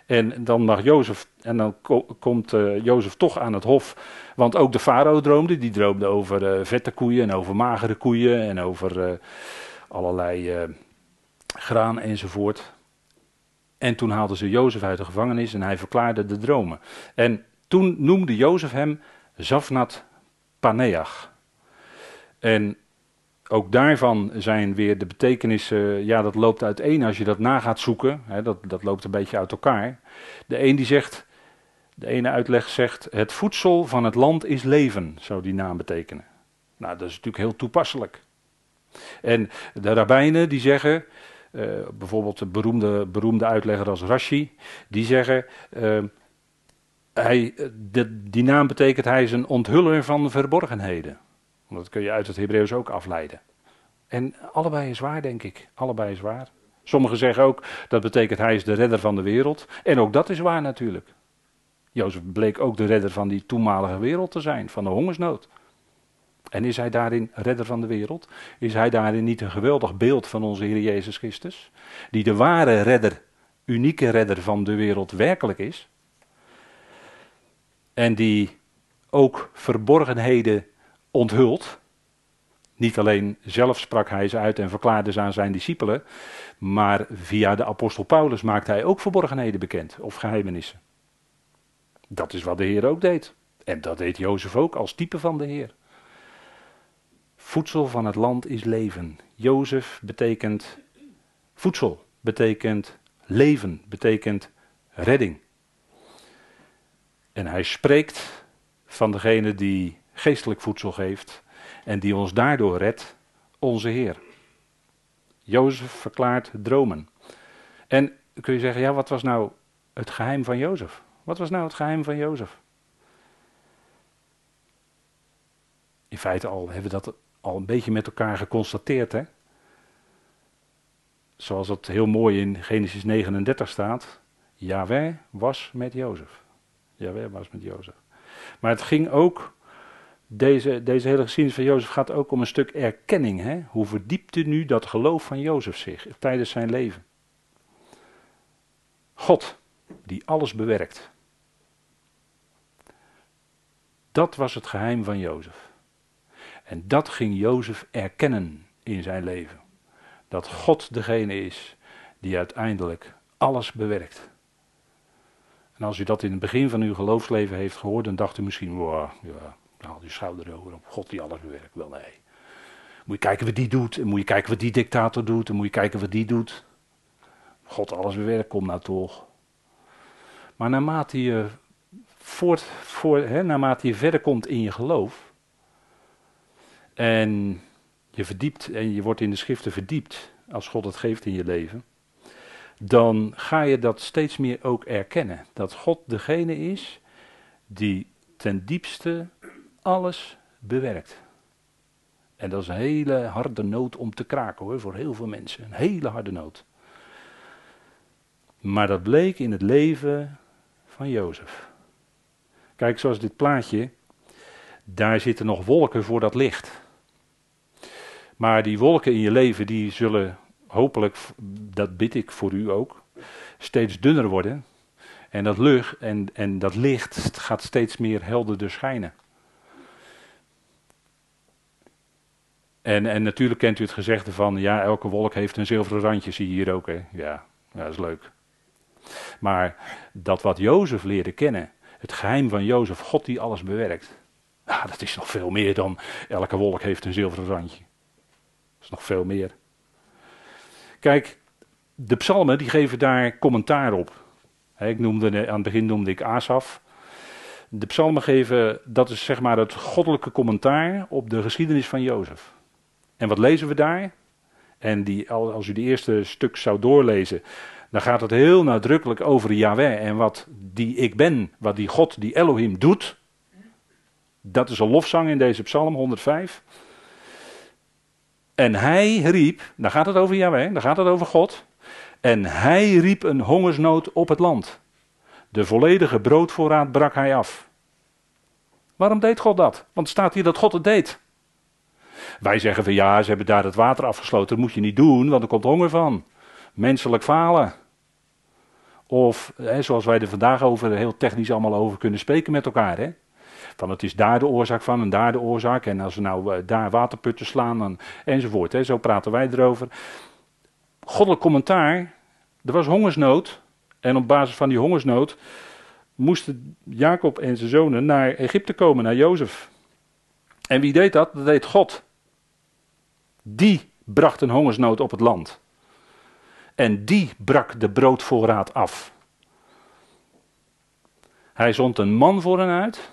En dan mag Jozef, en dan komt uh, Jozef toch aan het hof. Want ook de farao droomde. Die droomde over uh, vette koeien en over magere koeien en over uh, allerlei graan enzovoort. En toen haalden ze Jozef uit de gevangenis en hij verklaarde de dromen. En toen noemde Jozef hem Zafnat Paneach. En ook daarvan zijn weer de betekenissen, ja, dat loopt uiteen als je dat na gaat zoeken. Hè, dat, dat loopt een beetje uit elkaar. De een die zegt, de ene uitleg zegt, het voedsel van het land is leven, zou die naam betekenen. Nou, dat is natuurlijk heel toepasselijk. En de rabbijnen die zeggen, uh, bijvoorbeeld de beroemde, beroemde uitlegger als Rashi, die zeggen, uh, hij, die naam betekent hij is een onthuller van verborgenheden. Dat kun je uit het Hebreeuws ook afleiden. En allebei is waar, denk ik. Allebei is waar. Sommigen zeggen ook dat betekent hij is de redder van de wereld. En ook dat is waar natuurlijk. Jozef bleek ook de redder van die toenmalige wereld te zijn, van de hongersnood. En is hij daarin redder van de wereld? Is hij daarin niet een geweldig beeld van onze Heer Jezus Christus? Die de ware redder, unieke redder van de wereld werkelijk is. En die ook verborgenheden onthult. Niet alleen zelf sprak hij ze uit en verklaarde ze aan zijn discipelen, maar via de apostel Paulus maakte hij ook verborgenheden bekend of geheimenissen. Dat is wat de Heer ook deed. En dat deed Jozef ook als type van de Heer. Voedsel van het land is leven. Jozef betekent voedsel, betekent leven, betekent redding. En hij spreekt van degene die geestelijk voedsel geeft en die ons daardoor redt, onze Heer. Jozef verklaart dromen. En kun je zeggen, ja, wat was nou het geheim van Jozef? Wat was nou het geheim van Jozef? In feite al hebben we dat al een beetje met elkaar geconstateerd, hè? Zoals het heel mooi in Genesis 39 staat. Yahweh was met Jozef. Yahweh was met Jozef. Maar het ging ook deze, deze hele geschiedenis van Jozef gaat ook om een stuk erkenning. Hè? Hoe verdiepte nu dat geloof van Jozef zich tijdens zijn leven? God die alles bewerkt. Dat was het geheim van Jozef. En dat ging Jozef erkennen in zijn leven. Dat God degene is die uiteindelijk alles bewerkt. En als u dat in het begin van uw geloofsleven heeft gehoord, dan dacht u misschien, wow, ja, haal je schouder over op God die alles bewerkt. Wel nee. Moet je kijken wat die doet, en moet je kijken wat die dictator doet, en moet je kijken wat die doet. God alles bewerkt, kom nou toch. Maar naarmate je, voort, voor, hè, naarmate je verder komt in je geloof, en je verdiept en je wordt in de schriften verdiept, als God het geeft in je leven, dan ga je dat steeds meer ook erkennen. Dat God degene is die ten diepste alles bewerkt. En dat is een hele harde nood om te kraken hoor, voor heel veel mensen. Een hele harde nood. Maar dat bleek in het leven van Jozef. Kijk, zoals dit plaatje, daar zitten nog wolken voor dat licht. Maar die wolken in je leven, die zullen hopelijk, dat bid ik voor u ook, steeds dunner worden. En dat, en, en dat licht gaat steeds meer helderder schijnen. En, en natuurlijk kent u het gezegde van, ja, elke wolk heeft een zilveren randje, zie je hier ook. Hè? Ja, ja, dat is leuk. Maar dat wat Jozef leerde kennen, het geheim van Jozef, God die alles bewerkt. Nou, dat is nog veel meer dan elke wolk heeft een zilveren randje. Dat is nog veel meer. Kijk, de psalmen die geven daar commentaar op. ik noemde, aan het begin noemde ik Asaf. De psalmen geven, dat is zeg maar het goddelijke commentaar op de geschiedenis van Jozef. En wat lezen we daar? En die, als u die eerste stuk zou doorlezen, dan gaat het heel nadrukkelijk over Yahweh en wat die ik ben, wat die God, die Elohim doet. Dat is een lofzang in deze psalm 105. En hij riep, dan gaat het over Yahweh, dan gaat het over God. En hij riep een hongersnood op het land. De volledige broodvoorraad brak hij af. Waarom deed God dat? Want staat hier dat God het deed. Wij zeggen van ja, ze hebben daar het water afgesloten. Dat moet je niet doen, want er komt honger van. Menselijk falen. Of, hè, zoals wij er vandaag over, heel technisch allemaal over kunnen spreken met elkaar. Hè? Van het is daar de oorzaak van en daar de oorzaak. En als we nou uh, daar waterputten slaan dan, enzovoort. Hè? Zo praten wij erover. Goddelijk commentaar. Er was hongersnood. En op basis van die hongersnood moesten Jacob en zijn zonen naar Egypte komen, naar Jozef. En wie deed dat? Dat deed God. Die bracht een hongersnood op het land. En die brak de broodvoorraad af. Hij zond een man voor hen uit.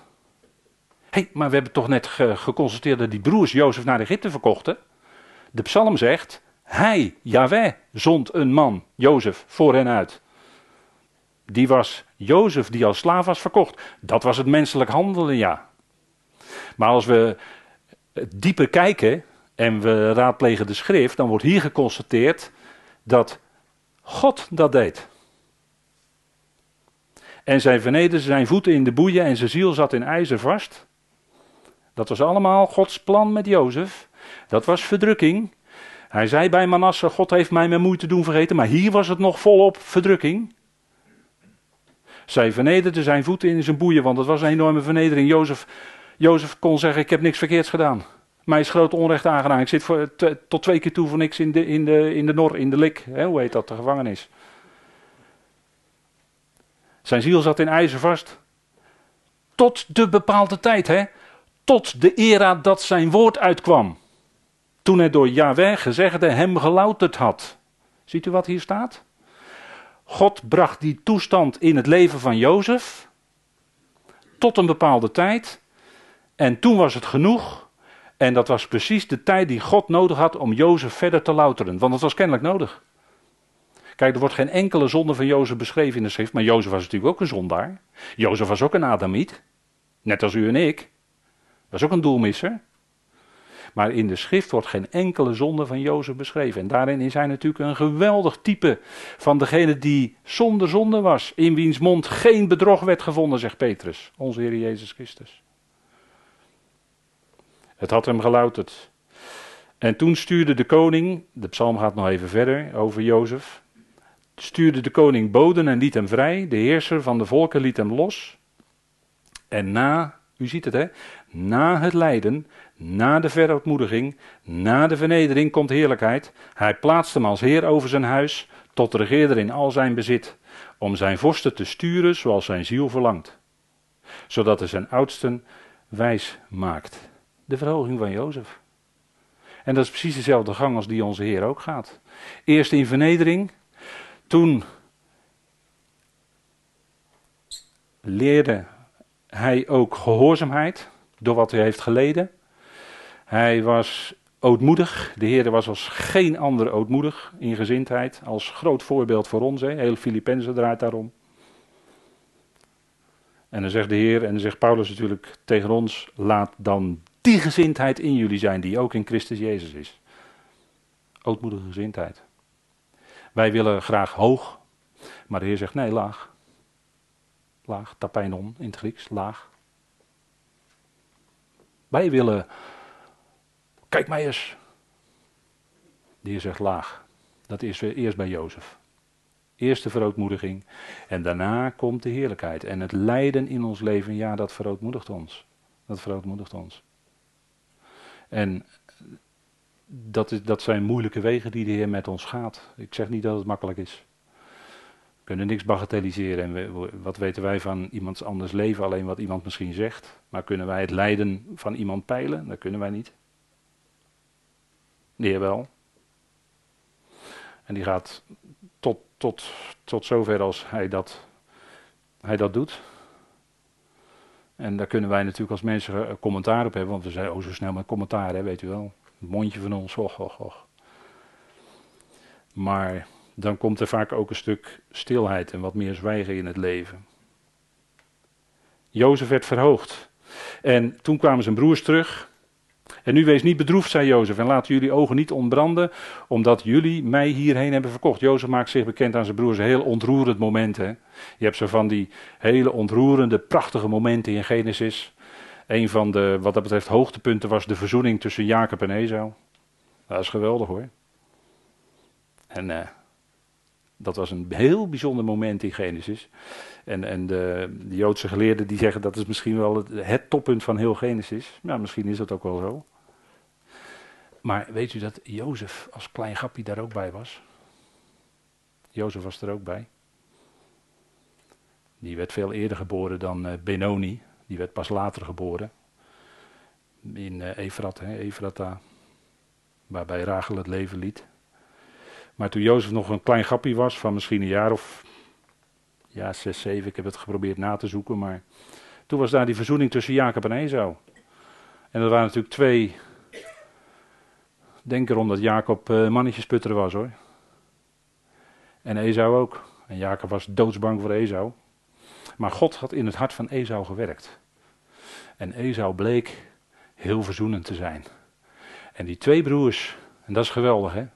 Hey, maar we hebben toch net geconstateerd dat die broers Jozef naar Egypte verkochten? De psalm zegt, hij, Yahweh, zond een man, Jozef, voor hen uit. Die was Jozef die als slaaf was verkocht. Dat was het menselijk handelen, ja. Maar als we dieper kijken en we raadplegen de schrift, dan wordt hier geconstateerd dat God dat deed. En zij vernederde zijn voeten in de boeien en zijn ziel zat in ijzer vast. Dat was allemaal Gods plan met Jozef. Dat was verdrukking. Hij zei bij Manasse: God heeft mij mijn moeite doen vergeten, maar hier was het nog volop verdrukking. Zij vernederde zijn voeten in zijn boeien, want het was een enorme vernedering. Jozef, Jozef kon zeggen: Ik heb niks verkeerds gedaan. Mij is groot onrecht aangedaan. Ik zit voor, tot twee keer toe voor niks in de, in de, in de nor, in de lik. Hè, hoe heet dat, de gevangenis. Zijn ziel zat in ijzer vast. Tot de bepaalde tijd, hè. Tot de era dat zijn woord uitkwam. Toen hij door Yahweh gezegde hem gelouterd had. Ziet u wat hier staat? God bracht die toestand in het leven van Jozef. Tot een bepaalde tijd. En toen was het genoeg. En dat was precies de tijd die God nodig had om Jozef verder te louteren. Want dat was kennelijk nodig. Kijk, er wordt geen enkele zonde van Jozef beschreven in de schrift. Maar Jozef was natuurlijk ook een zondaar. Jozef was ook een Adamiet. Net als u en ik. Was ook een doelmisser. Maar in de schrift wordt geen enkele zonde van Jozef beschreven. En daarin is hij natuurlijk een geweldig type van degene die zonder zonde was. In wiens mond geen bedrog werd gevonden, zegt Petrus, onze Heer Jezus Christus. Het had hem gelouterd. En toen stuurde de koning, de psalm gaat nog even verder over Jozef. stuurde de koning boden en liet hem vrij. De heerser van de volken liet hem los. En na, u ziet het hè, na het lijden, na de verootmoediging, na de vernedering komt heerlijkheid. Hij plaatst hem als heer over zijn huis, tot regeerder in al zijn bezit, om zijn vorsten te sturen zoals zijn ziel verlangt. Zodat hij zijn oudsten wijs maakt. De verhoging van Jozef. En dat is precies dezelfde gang als die onze Heer ook gaat. Eerst in vernedering, toen leerde hij ook gehoorzaamheid door wat hij heeft geleden. Hij was ootmoedig. De Heer was als geen ander ootmoedig in gezindheid. Als groot voorbeeld voor ons. Hè. Heel Filippenzen draait daarom. En dan zegt de Heer, en dan zegt Paulus natuurlijk tegen ons: laat dan die gezindheid in jullie zijn, die ook in Christus Jezus is. Ootmoedige gezindheid. Wij willen graag hoog, maar de Heer zegt nee, laag. Laag, tapijnon in het Grieks, laag. Wij willen, kijk mij eens. De Heer zegt laag. Dat is eerst bij Jozef. Eerst de verootmoediging en daarna komt de heerlijkheid. En het lijden in ons leven, ja, dat verootmoedigt ons. Dat verootmoedigt ons. En dat, is, dat zijn moeilijke wegen die de Heer met ons gaat. Ik zeg niet dat het makkelijk is. We kunnen niks bagatelliseren. En wat weten wij van iemands anders leven? Alleen wat iemand misschien zegt. Maar kunnen wij het lijden van iemand peilen? Dat kunnen wij niet. De Heer wel. En die gaat tot, tot, tot zover als hij dat, hij dat doet. En daar kunnen wij natuurlijk als mensen commentaar op hebben, want we zijn oh zo snel met commentaar, weet u wel. Het mondje van ons, och, och, och. Maar dan komt er vaak ook een stuk stilheid en wat meer zwijgen in het leven. Jozef werd verhoogd. En toen kwamen zijn broers terug. En nu wees niet bedroefd, zei Jozef, en laat jullie ogen niet ontbranden, omdat jullie mij hierheen hebben verkocht. Jozef maakt zich bekend aan zijn broers, een heel ontroerend moment. Hè? Je hebt zo van die hele ontroerende, prachtige momenten in Genesis. Een van de, wat dat betreft, hoogtepunten was de verzoening tussen Jacob en Esau. Dat is geweldig hoor. En uh, dat was een heel bijzonder moment in Genesis. En, en de, de, Joodse geleerden die zeggen dat is misschien wel het, het toppunt van heel Genesis. Ja, misschien is dat ook wel zo. Maar weet u dat Jozef als klein grappie daar ook bij was? Jozef was er ook bij. Die werd veel eerder geboren dan uh, Benoni. Die werd pas later geboren. In uh, Efrat, hè, Efrata. Waarbij Rachel het leven liet. Maar toen Jozef nog een klein grappie was, van misschien een jaar of ja, zes, zeven, ik heb het geprobeerd na te zoeken, maar toen was daar die verzoening tussen Jacob en Esau. En dat waren natuurlijk twee Denk erom dat Jacob uh, mannetjesputter was hoor. En Esau ook. En Jacob was doodsbang voor Esau. Maar God had in het hart van Esau gewerkt. En Esau bleek heel verzoenend te zijn. En die twee broers, en dat is geweldig hè.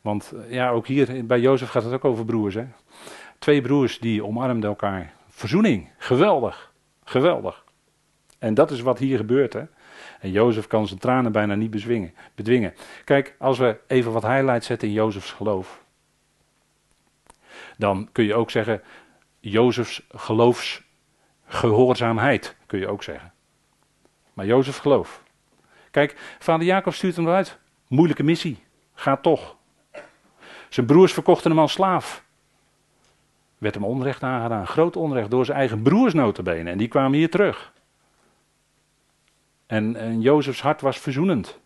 Want eh, ja, ook hier bij Jozef gaat het ook over broers hè. Twee broers die omarmden elkaar. Verzoening, geweldig, geweldig. En dat is wat hier gebeurt hè. En Jozef kan zijn tranen bijna niet bezwingen, bedwingen. Kijk, als we even wat highlights zetten in Jozefs geloof. Dan kun je ook zeggen, Jozefs geloofsgehoorzaamheid, kun je ook zeggen. Maar Jozef geloof. Kijk, vader Jacob stuurt hem eruit. Moeilijke missie. Gaat toch. Zijn broers verkochten hem als slaaf. Werd hem onrecht aangedaan. Groot onrecht door zijn eigen broers notabene. En die kwamen hier terug. En, en Jozefs hart was verzoenend.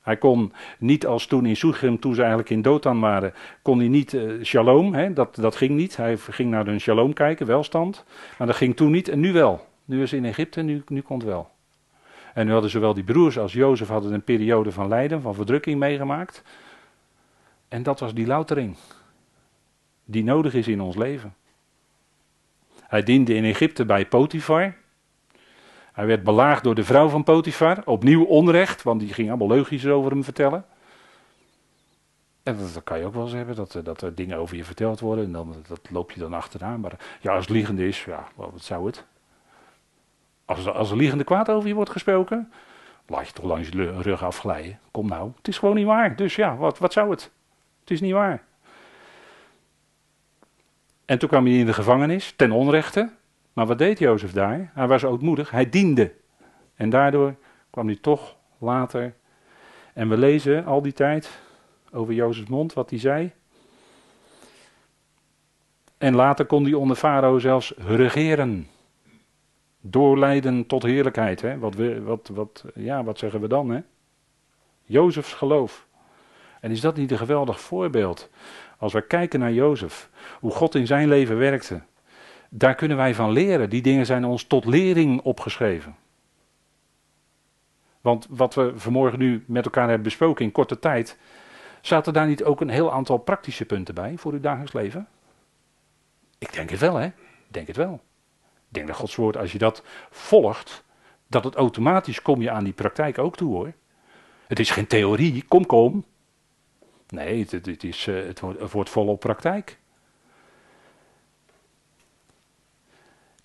Hij kon niet als toen in Soegrim, toen ze eigenlijk in Dothan waren, kon hij niet uh, shalom, hè, dat, dat ging niet. Hij ging naar hun shalom kijken, welstand. Maar dat ging toen niet en nu wel. Nu is in Egypte, nu, nu komt wel. En nu hadden zowel die broers als Jozef hadden een periode van lijden, van verdrukking meegemaakt. En dat was die loutering. Die nodig is in ons leven. Hij diende in Egypte bij Potifar. Hij werd belaagd door de vrouw van Potifar. Opnieuw onrecht, want die ging allemaal leugens over hem vertellen. En dat, kan je ook wel eens hebben, dat, dat er dingen over je verteld worden. En dan, dat loop je dan achteraan. Maar ja, als het liegende is, ja, wat zou het? Als, als er liegende kwaad over je wordt gesproken, laat je toch langs je rug afglijden. Kom nou, het is gewoon niet waar. Dus ja, wat, wat zou het? Het is niet waar. En toen kwam hij in de gevangenis, ten onrechte. Maar wat deed Jozef daar? Hij was ootmoedig, hij diende. En daardoor kwam hij toch later. En we lezen al die tijd over Jozefs mond wat hij zei. En later kon hij onder Farao zelfs regeren. Doorleiden tot heerlijkheid. Hè? Wat, we, wat, wat, ja, wat zeggen we dan? Hè? Jozefs geloof. En is dat niet een geweldig voorbeeld? Als we kijken naar Jozef, hoe God in zijn leven werkte, daar kunnen wij van leren. Die dingen zijn ons tot lering opgeschreven. Want wat we vanmorgen nu met elkaar hebben besproken in korte tijd, zaten daar niet ook een heel aantal praktische punten bij voor uw dagelijks leven? Ik denk het wel, hè? Ik denk het wel. Ik denk dat Gods woord, als je dat volgt, dat het automatisch kom je aan die praktijk ook toe, hoor. Het is geen theorie, kom, kom. Nee, het, is, eh, het, wordt, het wordt volop praktijk.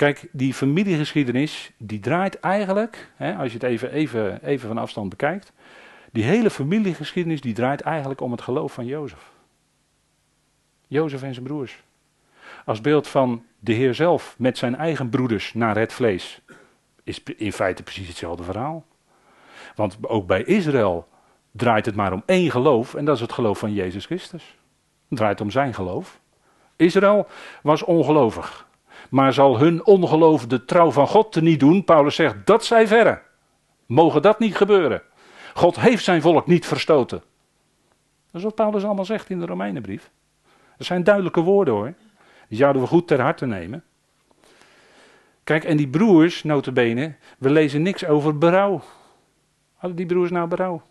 Kijk, die familiegeschiedenis, die draait eigenlijk, hè, als je het even, even, even van afstand bekijkt, die hele familiegeschiedenis, die draait eigenlijk om het geloof van Jozef. Jozef en zijn broers. Als beeld van de Heer zelf met zijn eigen broeders naar het vlees, is in feite precies hetzelfde verhaal. Want ook bij Israël draait het maar om één geloof en dat is het geloof van Jezus Christus. Het draait om zijn geloof. Israël was ongelovig, maar zal hun ongeloof de trouw van God te niet doen. Paulus zegt, dat zij verre. Mogen dat niet gebeuren. God heeft zijn volk niet verstoten. Dat is wat Paulus allemaal zegt in de Romeinenbrief. Dat zijn duidelijke woorden hoor. Die zouden we goed ter harte nemen. Kijk, en die broers, notabene, we lezen niks over berouw. Hadden die broers nou berouw?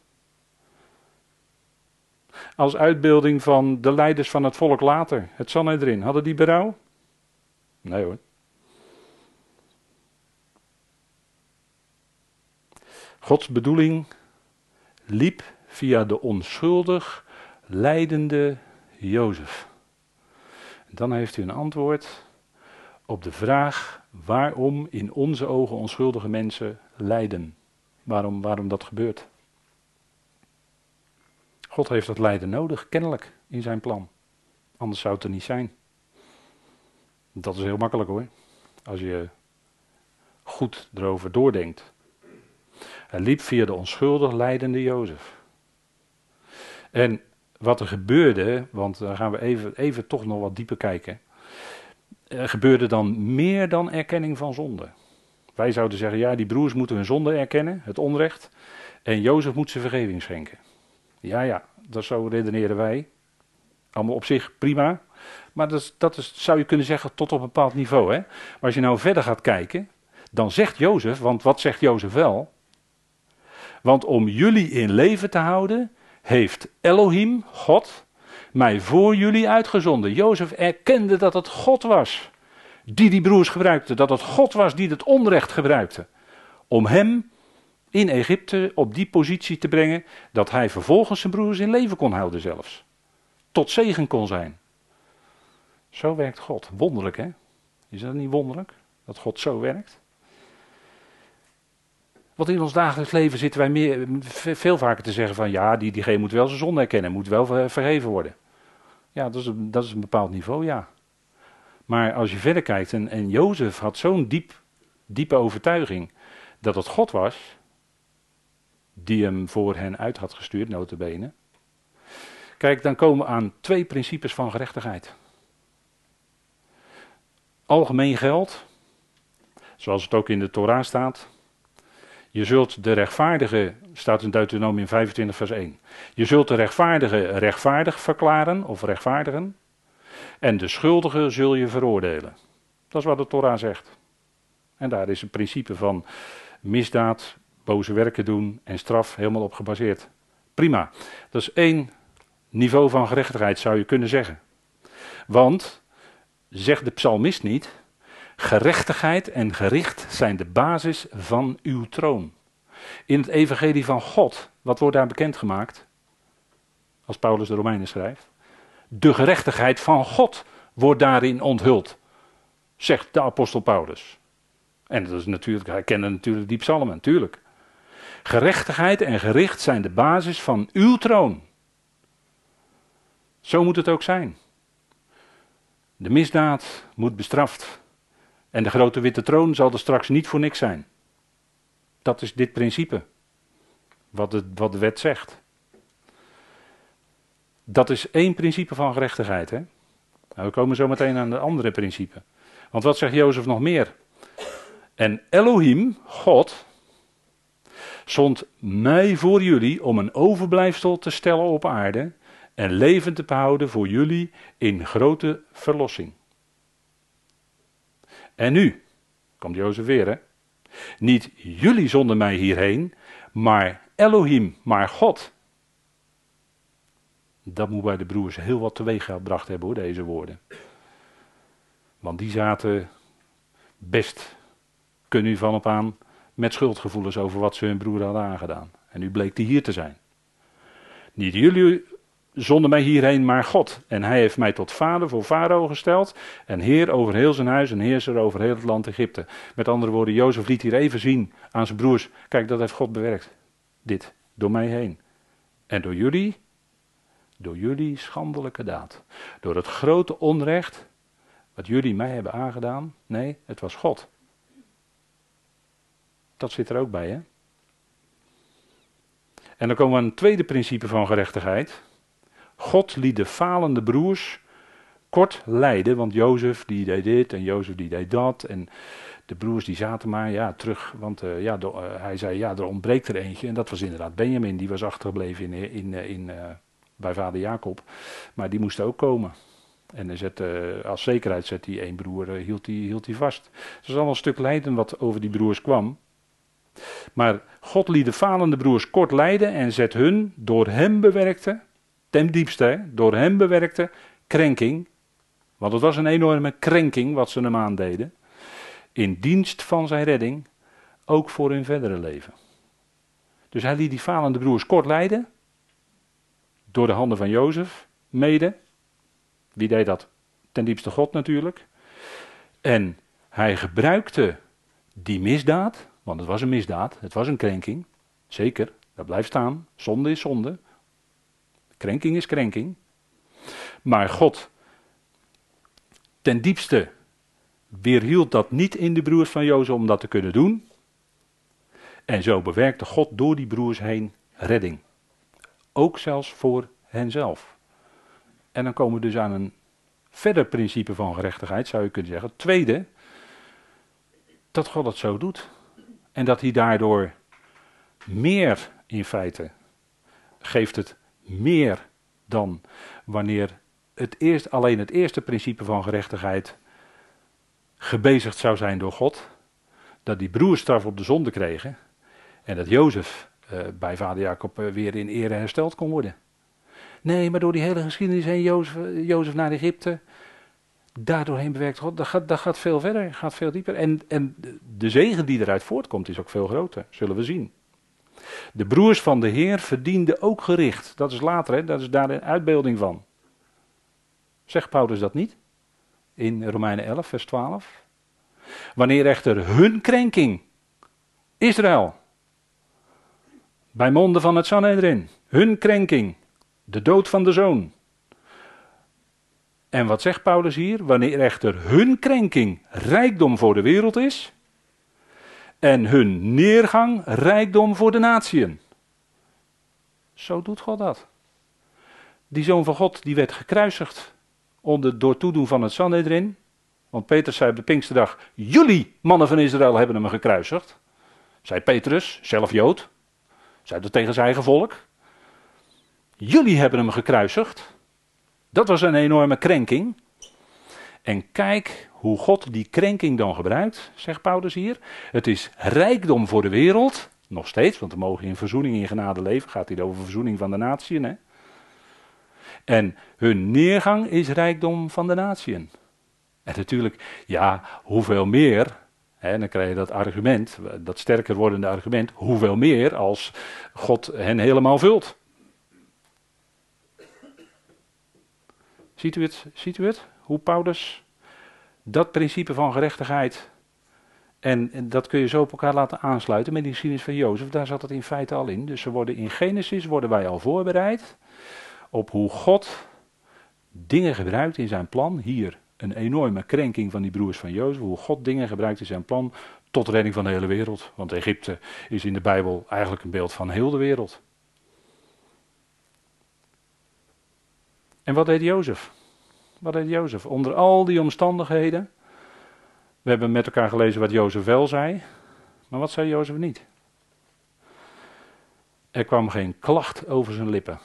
Als uitbeelding van de leiders van het volk later, het Sanhedrin, hadden die berouw? Nee hoor. Gods bedoeling liep via de onschuldig leidende Jozef. Dan heeft u een antwoord op de vraag waarom in onze ogen onschuldige mensen lijden. Waarom, waarom dat gebeurt. God heeft dat lijden nodig, kennelijk, in zijn plan. Anders zou het er niet zijn. Dat is heel makkelijk hoor. Als je goed erover doordenkt. Hij liep via de onschuldig leidende Jozef. En wat er gebeurde, want dan gaan we even, even toch nog wat dieper kijken. Er gebeurde dan meer dan erkenning van zonde. Wij zouden zeggen, ja, die broers moeten hun zonde erkennen, het onrecht. En Jozef moet ze vergeving schenken. Ja, ja, dat zo redeneren wij. Allemaal op zich prima. Maar dat, dat is, zou je kunnen zeggen tot op een bepaald niveau. Hè? Maar als je nou verder gaat kijken, dan zegt Jozef, want wat zegt Jozef wel? Want om jullie in leven te houden, heeft Elohim, God, mij voor jullie uitgezonden. Jozef erkende dat het God was die die broers gebruikte. Dat het God was die het onrecht gebruikte. Om hem in Egypte op die positie te brengen dat hij vervolgens zijn broers in leven kon houden zelfs. Tot zegen kon zijn. Zo werkt God. Wonderlijk hè? Is dat niet wonderlijk? Dat God zo werkt? Want in ons dagelijks leven zitten wij meer, veel vaker te zeggen van ja, die, diegene moet wel zijn zonde erkennen, moet wel vergeven worden. Ja, dat is, een, dat is een bepaald niveau, ja. Maar als je verder kijkt, en, en Jozef had zo'n diep, diepe overtuiging dat het God was, die hem voor hen uit had gestuurd, notabene. Kijk, dan komen we aan twee principes van gerechtigheid. Algemeen geld, zoals het ook in de Torah staat, je zult de rechtvaardige, staat in Deuteronomium 25 vers 1. Je zult de rechtvaardige rechtvaardig verklaren of rechtvaardigen. En de schuldige zul je veroordelen. Dat is wat de Torah zegt. En daar is het principe van misdaad, boze werken doen en straf helemaal op gebaseerd. Prima. Dat is één niveau van gerechtigheid, zou je kunnen zeggen. Want, zegt de psalmist niet, Gerechtigheid en gericht zijn de basis van uw troon. In het evangelie van God, wat wordt daar bekendgemaakt? Als Paulus de Romeinen schrijft. De gerechtigheid van God wordt daarin onthuld, zegt de apostel Paulus. En dat is natuurlijk, hij kende natuurlijk die psalmen, natuurlijk. Gerechtigheid en gericht zijn de basis van uw troon. Zo moet het ook zijn. De misdaad moet bestraft. En de grote witte troon zal er straks niet voor niks zijn. Dat is dit principe. Wat, het, wat de wet zegt. Dat is één principe van gerechtigheid. Hè? Nou, we komen zo meteen aan de andere principe. Want wat zegt Jozef nog meer? En Elohim, God, zond mij voor jullie om een overblijfsel te stellen op aarde en levend te behouden voor jullie in grote verlossing. En nu, komt Jozef weer hè, niet jullie zonden mij hierheen, maar Elohim, maar God. Dat moet bij de broers heel wat teweeg gebracht hebben hoor, deze woorden. Want die zaten best, kunnen u van op aan, met schuldgevoelens over wat ze hun broer hadden aangedaan. En nu bleek die hier te zijn. Niet jullie zonden mij hierheen, maar God. En hij heeft mij tot vader voor Farao gesteld. En heer over heel zijn huis en heerser over heel het land Egypte. Met andere woorden, Jozef liet hier even zien aan zijn broers. Kijk, dat heeft God bewerkt. Dit, door mij heen. En door jullie, door jullie schandelijke daad. Door het grote onrecht wat jullie mij hebben aangedaan. Nee, het was God. Dat zit er ook bij, hè? En dan komen we aan een tweede principe van gerechtigheid. God liet de falende broers kort lijden, want Jozef die deed dit en Jozef die deed dat. En de broers die zaten maar ja, terug, want uh, ja, uh, hij zei ja, er ontbreekt er eentje. En dat was inderdaad Benjamin, die was achtergebleven in, in, in, uh, bij vader Jacob. Maar die moest ook komen. En hij zet, als zekerheid zet hij één broer, hield, hij, hield vast. Het was allemaal een stuk lijden wat over die broers kwam. Maar God liet de falende broers kort lijden en zet hun door hem bewerkte ten diepste, door hem bewerkte krenking. Want het was een enorme krenking wat ze hem aandeden. In dienst van zijn redding, ook voor hun verdere leven. Dus hij liet die falende broers kort lijden. Door de handen van Jozef, mede. Wie deed dat? Ten diepste God natuurlijk. En hij gebruikte die misdaad, want het was een misdaad, het was een krenking. Zeker, dat blijft staan. Zonde is zonde. Krenking is krenking. Maar God ten diepste weerhield dat niet in de broers van Jozef om dat te kunnen doen. En zo bewerkte God door die broers heen redding. Ook zelfs voor henzelf. En dan komen we dus aan een verder principe van gerechtigheid, zou je kunnen zeggen. Tweede, dat God het zo doet. En dat hij daardoor meer in feite geeft het meer dan wanneer het eerst, alleen het eerste principe van gerechtigheid gebezigd zou zijn door God. Dat die broers straf op de zonde kregen. En dat Jozef uh, bij vader Jacob uh, weer in ere hersteld kon worden. Nee, maar door die hele geschiedenis heen, Jozef, Jozef naar Egypte. Daardoorheen bewerkt God. Dat gaat, dat gaat veel verder, gaat veel dieper. En, en de zegen die eruit voortkomt is ook veel groter, zullen we zien. De broers van de Heer verdienden ook gericht. Dat is later, hè? dat is daar een uitbeelding van. Zegt Paulus dat niet? In Romeinen 11, vers 12. Wanneer echter hun krenking, Israël, bij monden van het Sanhedrin, hun krenking, de dood van de zoon. En wat zegt Paulus hier? Wanneer echter hun krenking rijkdom voor de wereld is, en hun neergang rijkdom voor de natieën. Zo doet God dat. Die zoon van God die werd gekruisigd onder, door toedoen van het Sanhedrin. Want Petrus zei op de Pinksterdag, jullie mannen van Israël hebben hem gekruisigd. Zei Petrus, zelf Jood, zei dat tegen zijn eigen volk. Jullie hebben hem gekruisigd. Dat was een enorme krenking. En kijk hoe God die krenking dan gebruikt, zegt Paulus hier. Het is rijkdom voor de wereld, nog steeds, want we mogen in verzoening in genade leven. Gaat hier over verzoening van de natieën. Hè? En hun neergang is rijkdom van de natieën. En natuurlijk, ja, hoeveel meer, dan krijg je dat argument, dat sterker wordende argument, hoeveel meer als God hen helemaal vult. Ziet u het? Ziet u het? Hoe Paulus dat principe van gerechtigheid. En, dat kun je zo op elkaar laten aansluiten met die geschiedenis van Jozef. Daar zat het in feite al in. Dus ze worden in Genesis worden wij al voorbereid op hoe God dingen gebruikt in zijn plan hier een enorme krenking van die broers van Jozef. Hoe God dingen gebruikt in zijn plan tot redding van de hele wereld. Want Egypte is in de Bijbel eigenlijk een beeld van heel de wereld. En wat deed Jozef? Wat deed Jozef? Onder al die omstandigheden. We hebben met elkaar gelezen wat Jozef wel zei. Maar wat zei Jozef niet? Er kwam geen klacht over zijn lippen.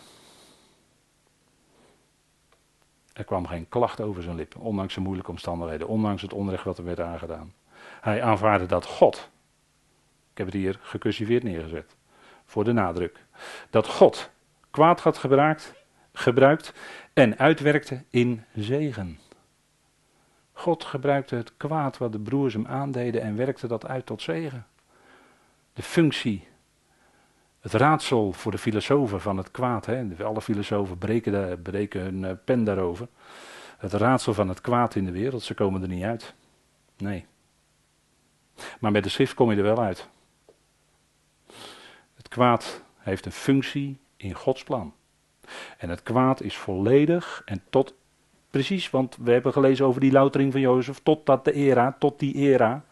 Er kwam geen klacht over zijn lippen, ondanks de moeilijke omstandigheden, ondanks het onrecht wat er werd aangedaan. Hij aanvaarde dat God, ik heb het hier gecursiveerd neergezet, voor de nadruk, dat God kwaad had gebruikt en uitwerkte in zegen. God gebruikte het kwaad wat de broers hem aandeden en werkte dat uit tot zegen. De functie, het raadsel voor de filosofen van het kwaad. Hè. Alle filosofen breken, breken hun eh, pen daarover. Het raadsel van het kwaad in de wereld, ze komen er niet uit. Nee. Maar met de schrift kom je er wel uit. Het kwaad heeft een functie in Gods plan. En het kwaad is volledig en tot precies, want we hebben gelezen over die loutering van Jozef, tot dat de era, tot die era,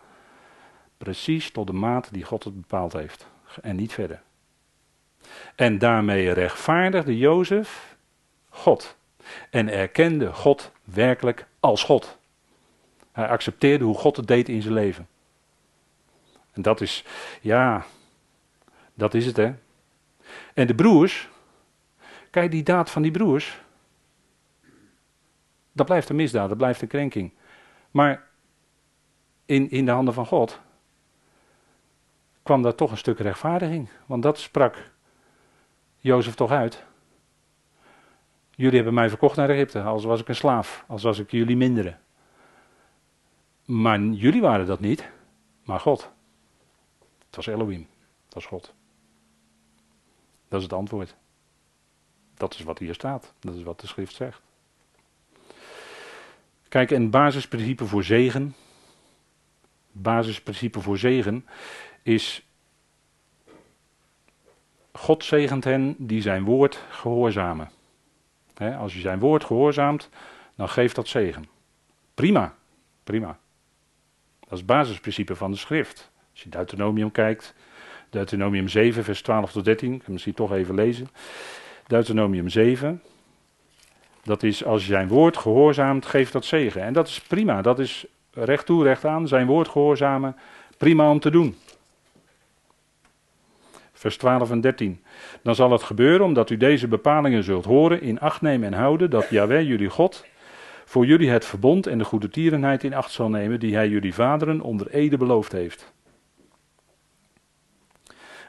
precies tot de maat die God het bepaald heeft en niet verder. En daarmee rechtvaardigde Jozef God en erkende God werkelijk als God. Hij accepteerde hoe God het deed in zijn leven. En dat is, ja, dat is het hè. En de broers, kijk die daad van die broers, dat blijft een misdaad, dat blijft een krenking. Maar in, in de handen van God kwam daar toch een stuk rechtvaardiging. Want dat sprak Jozef toch uit. Jullie hebben mij verkocht naar Egypte, als was ik een slaaf, als was ik jullie mindere. Maar jullie waren dat niet, maar God. Het was Elohim, dat was God. Dat is het antwoord. Dat is wat hier staat, dat is wat de schrift zegt. Kijk, een basisprincipe voor zegen. Basisprincipe voor zegen is. God zegent hen die zijn woord gehoorzamen. als je zijn woord gehoorzaamt, dan geeft dat zegen. Prima, prima. Dat is het basisprincipe van de schrift. Als je Deuteronomium kijkt, Deuteronomium 7, vers 12 tot 13, ik kan misschien toch even lezen. Deuteronomium 7, dat is als je zijn woord gehoorzaamt, geeft dat zegen. En dat is prima, dat is recht toe, recht aan, zijn woord gehoorzamen, prima om te doen. Vers 12 en 13. Dan zal het gebeuren, omdat u deze bepalingen zult horen, in acht nemen en houden, dat Yahweh jullie God voor jullie het verbond en de goede tierenheid in acht zal nemen, die hij jullie vaderen onder ede beloofd heeft.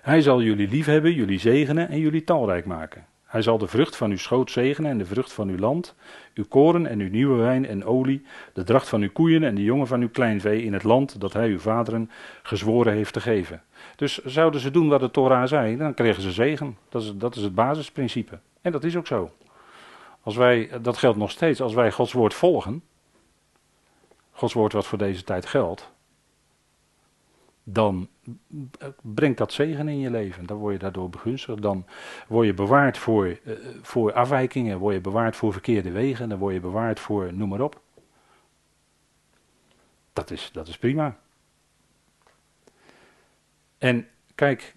Hij zal jullie liefhebben, jullie zegenen en jullie talrijk maken. Hij zal de vrucht van uw schoot zegenen en de vrucht van uw land, uw koren en uw nieuwe wijn en olie, de dracht van uw koeien en de jongen van uw kleinvee in het land dat hij uw vaderen gezworen heeft te geven. Dus zouden ze doen wat de Torah zei, dan kregen ze zegen. Dat is, dat is het basisprincipe. En dat is ook zo. Als wij, dat geldt nog steeds, als wij Gods woord volgen, Gods woord wat voor deze tijd geldt, dan brengt dat zegen in je leven. Dan word je daardoor begunstigd. Dan word je bewaard voor, uh, voor afwijkingen, word je bewaard voor verkeerde wegen, dan word je bewaard voor noem maar op. Dat is, dat is prima. En kijk,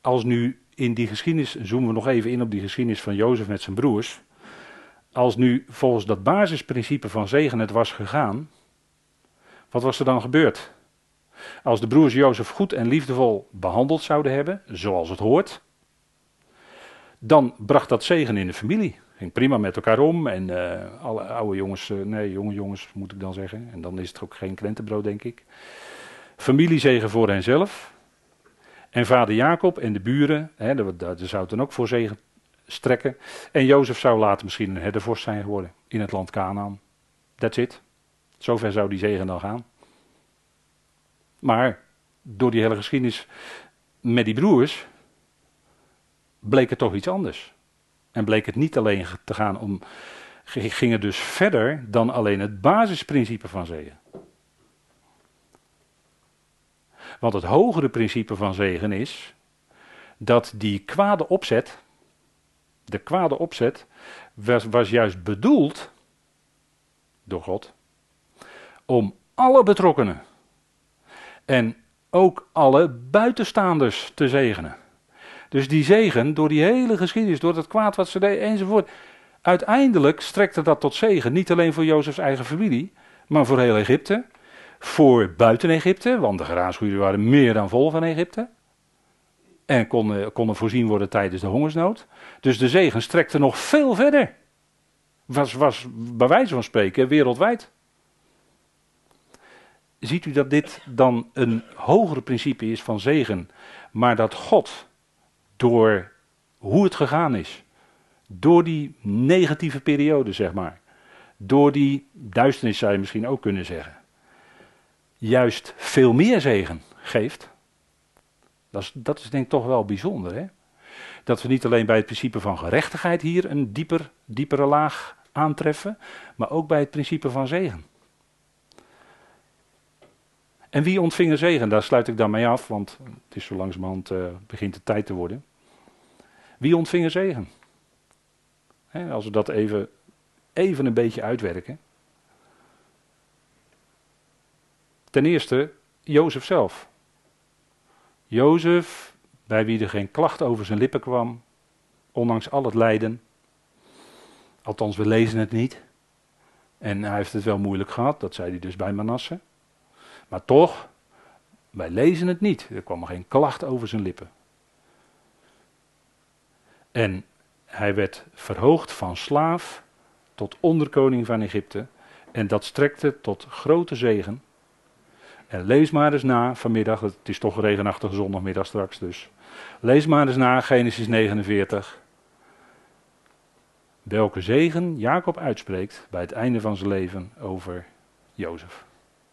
als nu in die geschiedenis, zoomen we nog even in op die geschiedenis van Jozef met zijn broers. Als nu volgens dat basisprincipe van zegen het was gegaan, wat was er dan gebeurd? Als de broers Jozef goed en liefdevol behandeld zouden hebben, zoals het hoort, dan bracht dat zegen in de familie. Ging prima met elkaar om en uh, alle oude jongens, uh, nee, jonge jongens moet ik dan zeggen. En dan is het ook geen krentenbrood, denk ik. Familiezegen voor henzelf. En vader Jacob en de buren, hè, daar, zou het dan ook voor zegen strekken. En Jozef zou later misschien een herdervorst zijn geworden in het land Canaan. That's it. Zover zou die zegen dan gaan. Maar door die hele geschiedenis met die broers bleek het toch iets anders. En bleek het niet alleen te gaan om. ging het dus verder dan alleen het basisprincipe van zegen. Want het hogere principe van zegen is dat die kwade opzet, de kwade opzet, was juist bedoeld door God om alle betrokkenen en ook alle buitenstaanders te zegenen. Dus die zegen, door die hele geschiedenis, door het kwaad wat ze deed enzovoort. Uiteindelijk strekte dat tot zegen, niet alleen voor Jozefs eigen familie, maar voor heel Egypte. Voor buiten Egypte, want de graanschuren waren meer dan vol van Egypte. En konden, konden voorzien worden tijdens de hongersnood. Dus de zegen strekte nog veel verder. Was, was bij wijze van spreken wereldwijd. Ziet u dat dit dan een hogere principe is van zegen, maar dat God door hoe het gegaan is, door die negatieve periode, zeg maar, door die duisternis zou je misschien ook kunnen zeggen, juist veel meer zegen geeft. Dat is, dat is denk ik toch wel bijzonder, hè? Dat we niet alleen bij het principe van gerechtigheid hier een dieper, diepere laag aantreffen, maar ook bij het principe van zegen. En wie ontving de zegen? Daar sluit ik dan mee af, want het is zo langzamerhand uh, begint de tijd te worden. Wie ontving een zegen? als we dat even, even een beetje uitwerken. Ten eerste Jozef zelf. Jozef, bij wie er geen klacht over zijn lippen kwam, ondanks al het lijden. Althans, we lezen het niet. En hij heeft het wel moeilijk gehad, dat zei hij dus bij Manasse. Maar toch, wij lezen het niet. Er kwam geen klacht over zijn lippen. En hij werd verhoogd van slaaf tot onderkoning van Egypte. En dat strekte tot grote zegen. En lees maar eens na vanmiddag, het is toch regenachtige zondagmiddag straks dus. Lees maar eens na Genesis 49. Welke zegen Jacob uitspreekt bij het einde van zijn leven over Jozef.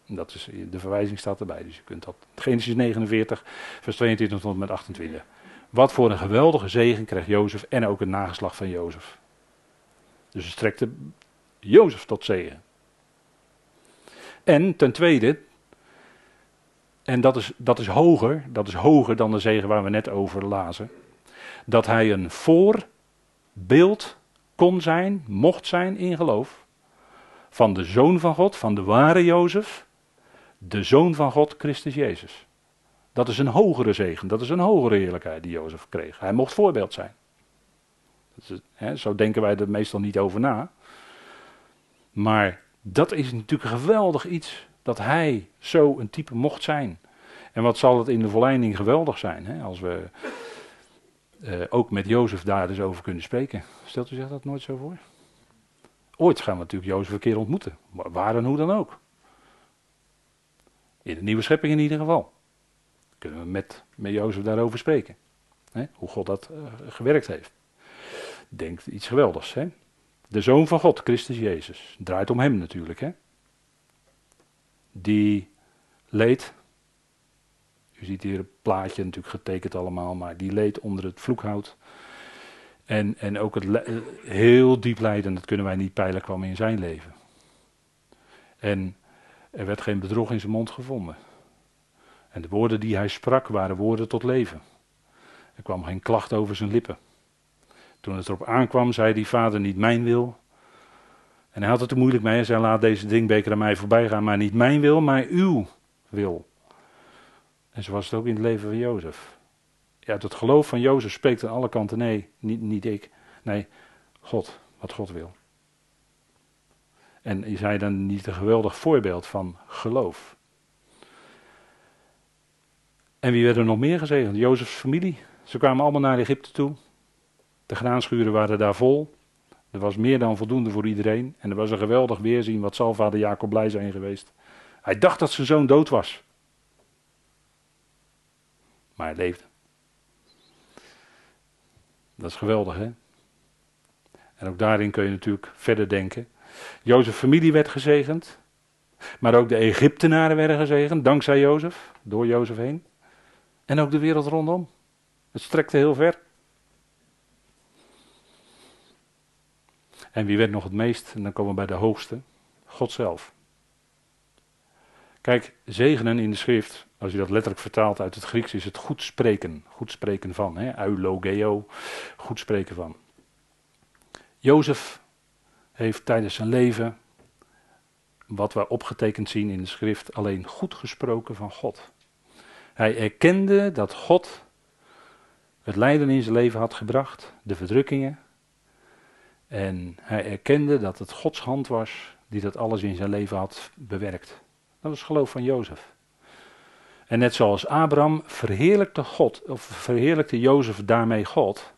Dat is, de verwijzing staat erbij, dus je kunt dat. Genesis 49, vers 22 tot en met 28. Wat voor een geweldige zegen kreeg Jozef en ook het nageslag van Jozef. Dus het strekte Jozef tot zegen. En ten tweede, en dat is, dat is hoger, dat is hoger dan de zegen waar we net over lazen, dat hij een voorbeeld kon zijn, mocht zijn in geloof, van de Zoon van God, van de ware Jozef, de Zoon van God, Christus Jezus. Dat is een hogere zegen, dat is een hogere heerlijkheid die Jozef kreeg. Hij mocht voorbeeld zijn. Is, hè, zo denken wij er meestal niet over na. Maar dat is natuurlijk geweldig iets, dat hij zo een type mocht zijn. En wat zal het in de volleinding geweldig zijn, hè, als we uh, ook met Jozef daar dus over kunnen spreken. Stelt u zich dat nooit zo voor? Ooit gaan we natuurlijk Jozef een keer ontmoeten, waar en hoe dan ook. In de nieuwe schepping in ieder geval kunnen we met, met Jozef daarover spreken. Hè? Hoe God dat uh, gewerkt heeft. Denkt iets geweldigs. Hè? De Zoon van God, Christus Jezus. Draait om hem natuurlijk. Hè? Die leed. U ziet hier het plaatje natuurlijk getekend allemaal. Maar die leed onder het vloekhout. En, en ook het le heel diep lijden, dat kunnen wij niet peilen, kwam in zijn leven. En er werd geen bedrog in zijn mond gevonden. En de woorden die hij sprak waren woorden tot leven. Er kwam geen klacht over zijn lippen. Toen het erop aankwam, zei die vader niet mijn wil. En hij had het er moeilijk mee. Hij zei laat deze drinkbeker aan mij voorbij gaan, maar niet mijn wil, maar uw wil. En zo was het ook in het leven van Jozef. Ja, het geloof van Jozef spreekt aan alle kanten. Nee, niet, niet ik. Nee, God, wat God wil. En is hij dan niet een geweldig voorbeeld van geloof? En wie werd er nog meer gezegend? Jozefs familie. Ze kwamen allemaal naar Egypte toe. De graanschuren waren daar vol. Er was meer dan voldoende voor iedereen. En er was een geweldig weerzien. Wat zal vader Jacob blij zijn geweest. Hij dacht dat zijn zoon dood was. Maar hij leefde. Dat is geweldig, hè? En ook daarin kun je natuurlijk verder denken. Jozefs familie werd gezegend. Maar ook de Egyptenaren werden gezegend, dankzij Jozef, door Jozef heen. En ook de wereld rondom. Het strekte heel ver. En wie werd nog het meest? En dan komen we bij de hoogste. God zelf. Kijk, zegenen in de schrift, als je dat letterlijk vertaalt uit het Grieks, is het goed spreken. Goed spreken van. Hè? Eulogeo, goed spreken van. Jozef heeft tijdens zijn leven wat we opgetekend zien in de schrift, alleen goed gesproken van God. Hij erkende dat God het lijden in zijn leven had gebracht, de verdrukkingen. En hij erkende dat het Gods hand was die dat alles in zijn leven had bewerkt. Dat was het geloof van Jozef. En net zoals Abraham verheerlijkte God, of verheerlijkte Jozef daarmee God,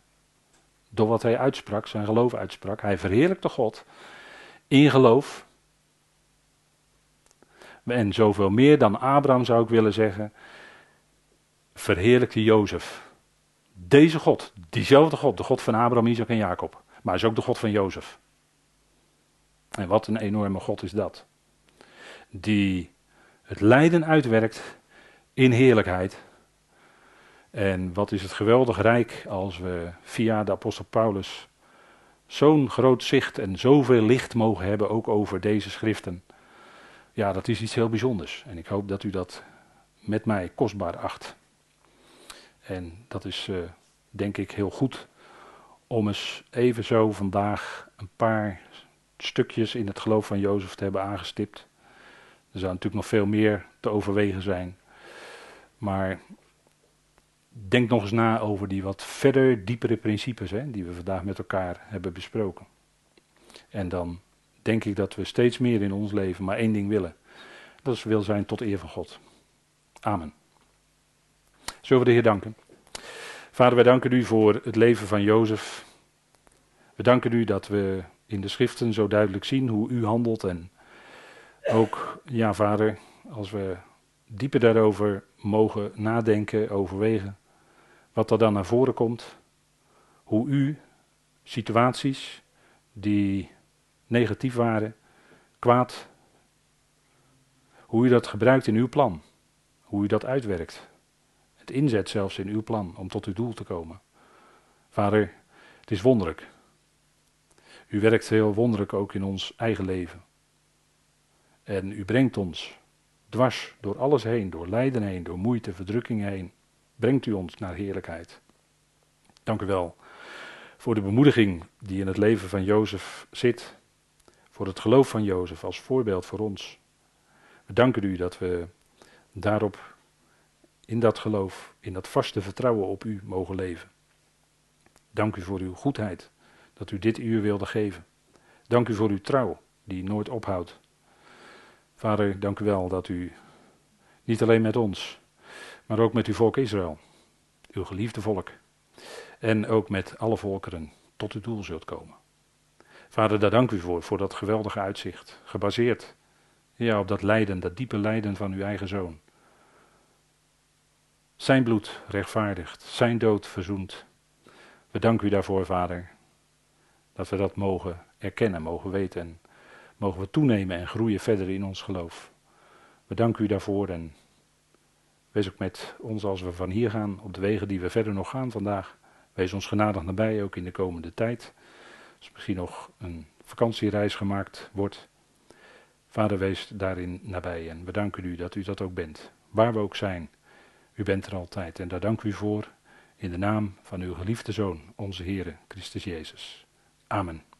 door wat hij uitsprak, zijn geloof uitsprak. Hij verheerlijkte God in geloof. En zoveel meer dan Abraham zou ik willen zeggen, verheerlijkte Jozef. Deze God, diezelfde God, de God van Abraham, Isaac en Jacob, maar is ook de God van Jozef. En wat een enorme God is dat. Die het lijden uitwerkt in heerlijkheid. En wat is het geweldig rijk als we via de apostel Paulus zo'n groot zicht en zoveel licht mogen hebben ook over deze schriften. Ja, dat is iets heel bijzonders. En ik hoop dat u dat met mij kostbaar acht. En dat is uh, denk ik heel goed om eens even zo vandaag een paar stukjes in het geloof van Jozef te hebben aangestipt. Er zou natuurlijk nog veel meer te overwegen zijn. Maar denk nog eens na over die wat verder diepere principes hè, die we vandaag met elkaar hebben besproken. En dan denk ik dat we steeds meer in ons leven maar één ding willen. Dat is wil zijn tot eer van God. Amen. Zullen we de Heer danken? Vader, wij danken u voor het leven van Jozef. We danken u dat we in de schriften zo duidelijk zien hoe u handelt. En ook, ja vader, als we dieper daarover mogen nadenken, overwegen, wat er dan naar voren komt, hoe u situaties die negatief waren, kwaad, hoe u dat gebruikt in uw plan, hoe u dat uitwerkt. Het inzet zelfs in uw plan om tot uw doel te komen. Vader, het is wonderlijk. U werkt heel wonderlijk ook in ons eigen leven. En u brengt ons dwars door alles heen, door lijden heen, door moeite, verdrukking heen, brengt u ons naar heerlijkheid. Dank u wel voor de bemoediging die in het leven van Jozef zit, voor het geloof van Jozef als voorbeeld voor ons. We danken u dat we daarop, in dat geloof, in dat vaste vertrouwen op u mogen leven. Dank u voor uw goedheid, dat u dit uur wilde geven. Dank u voor uw trouw, die nooit ophoudt. Vader, dank u wel dat u niet alleen met ons, maar ook met uw volk Israël, uw geliefde volk, en ook met alle volkeren tot uw doel zult komen. Vader, daar dank u voor, voor dat geweldige uitzicht, gebaseerd ja, op dat lijden, dat diepe lijden van uw eigen zoon. Zijn bloed rechtvaardigt, zijn dood verzoend. We danken u daarvoor, Vader, dat we dat mogen erkennen, mogen weten en mogen we toenemen en groeien verder in ons geloof. We danken u daarvoor en wees ook met ons als we van hier gaan, op de wegen die we verder nog gaan vandaag. Wees ons genadig nabij, ook in de komende tijd. Als misschien nog een vakantiereis gemaakt wordt. Vader, wees daarin nabij en we danken u dat u dat ook bent. Waar we ook zijn, u bent er altijd. En daar dank u voor in de naam van uw geliefde Zoon, onze Heere Christus Jezus. Amen.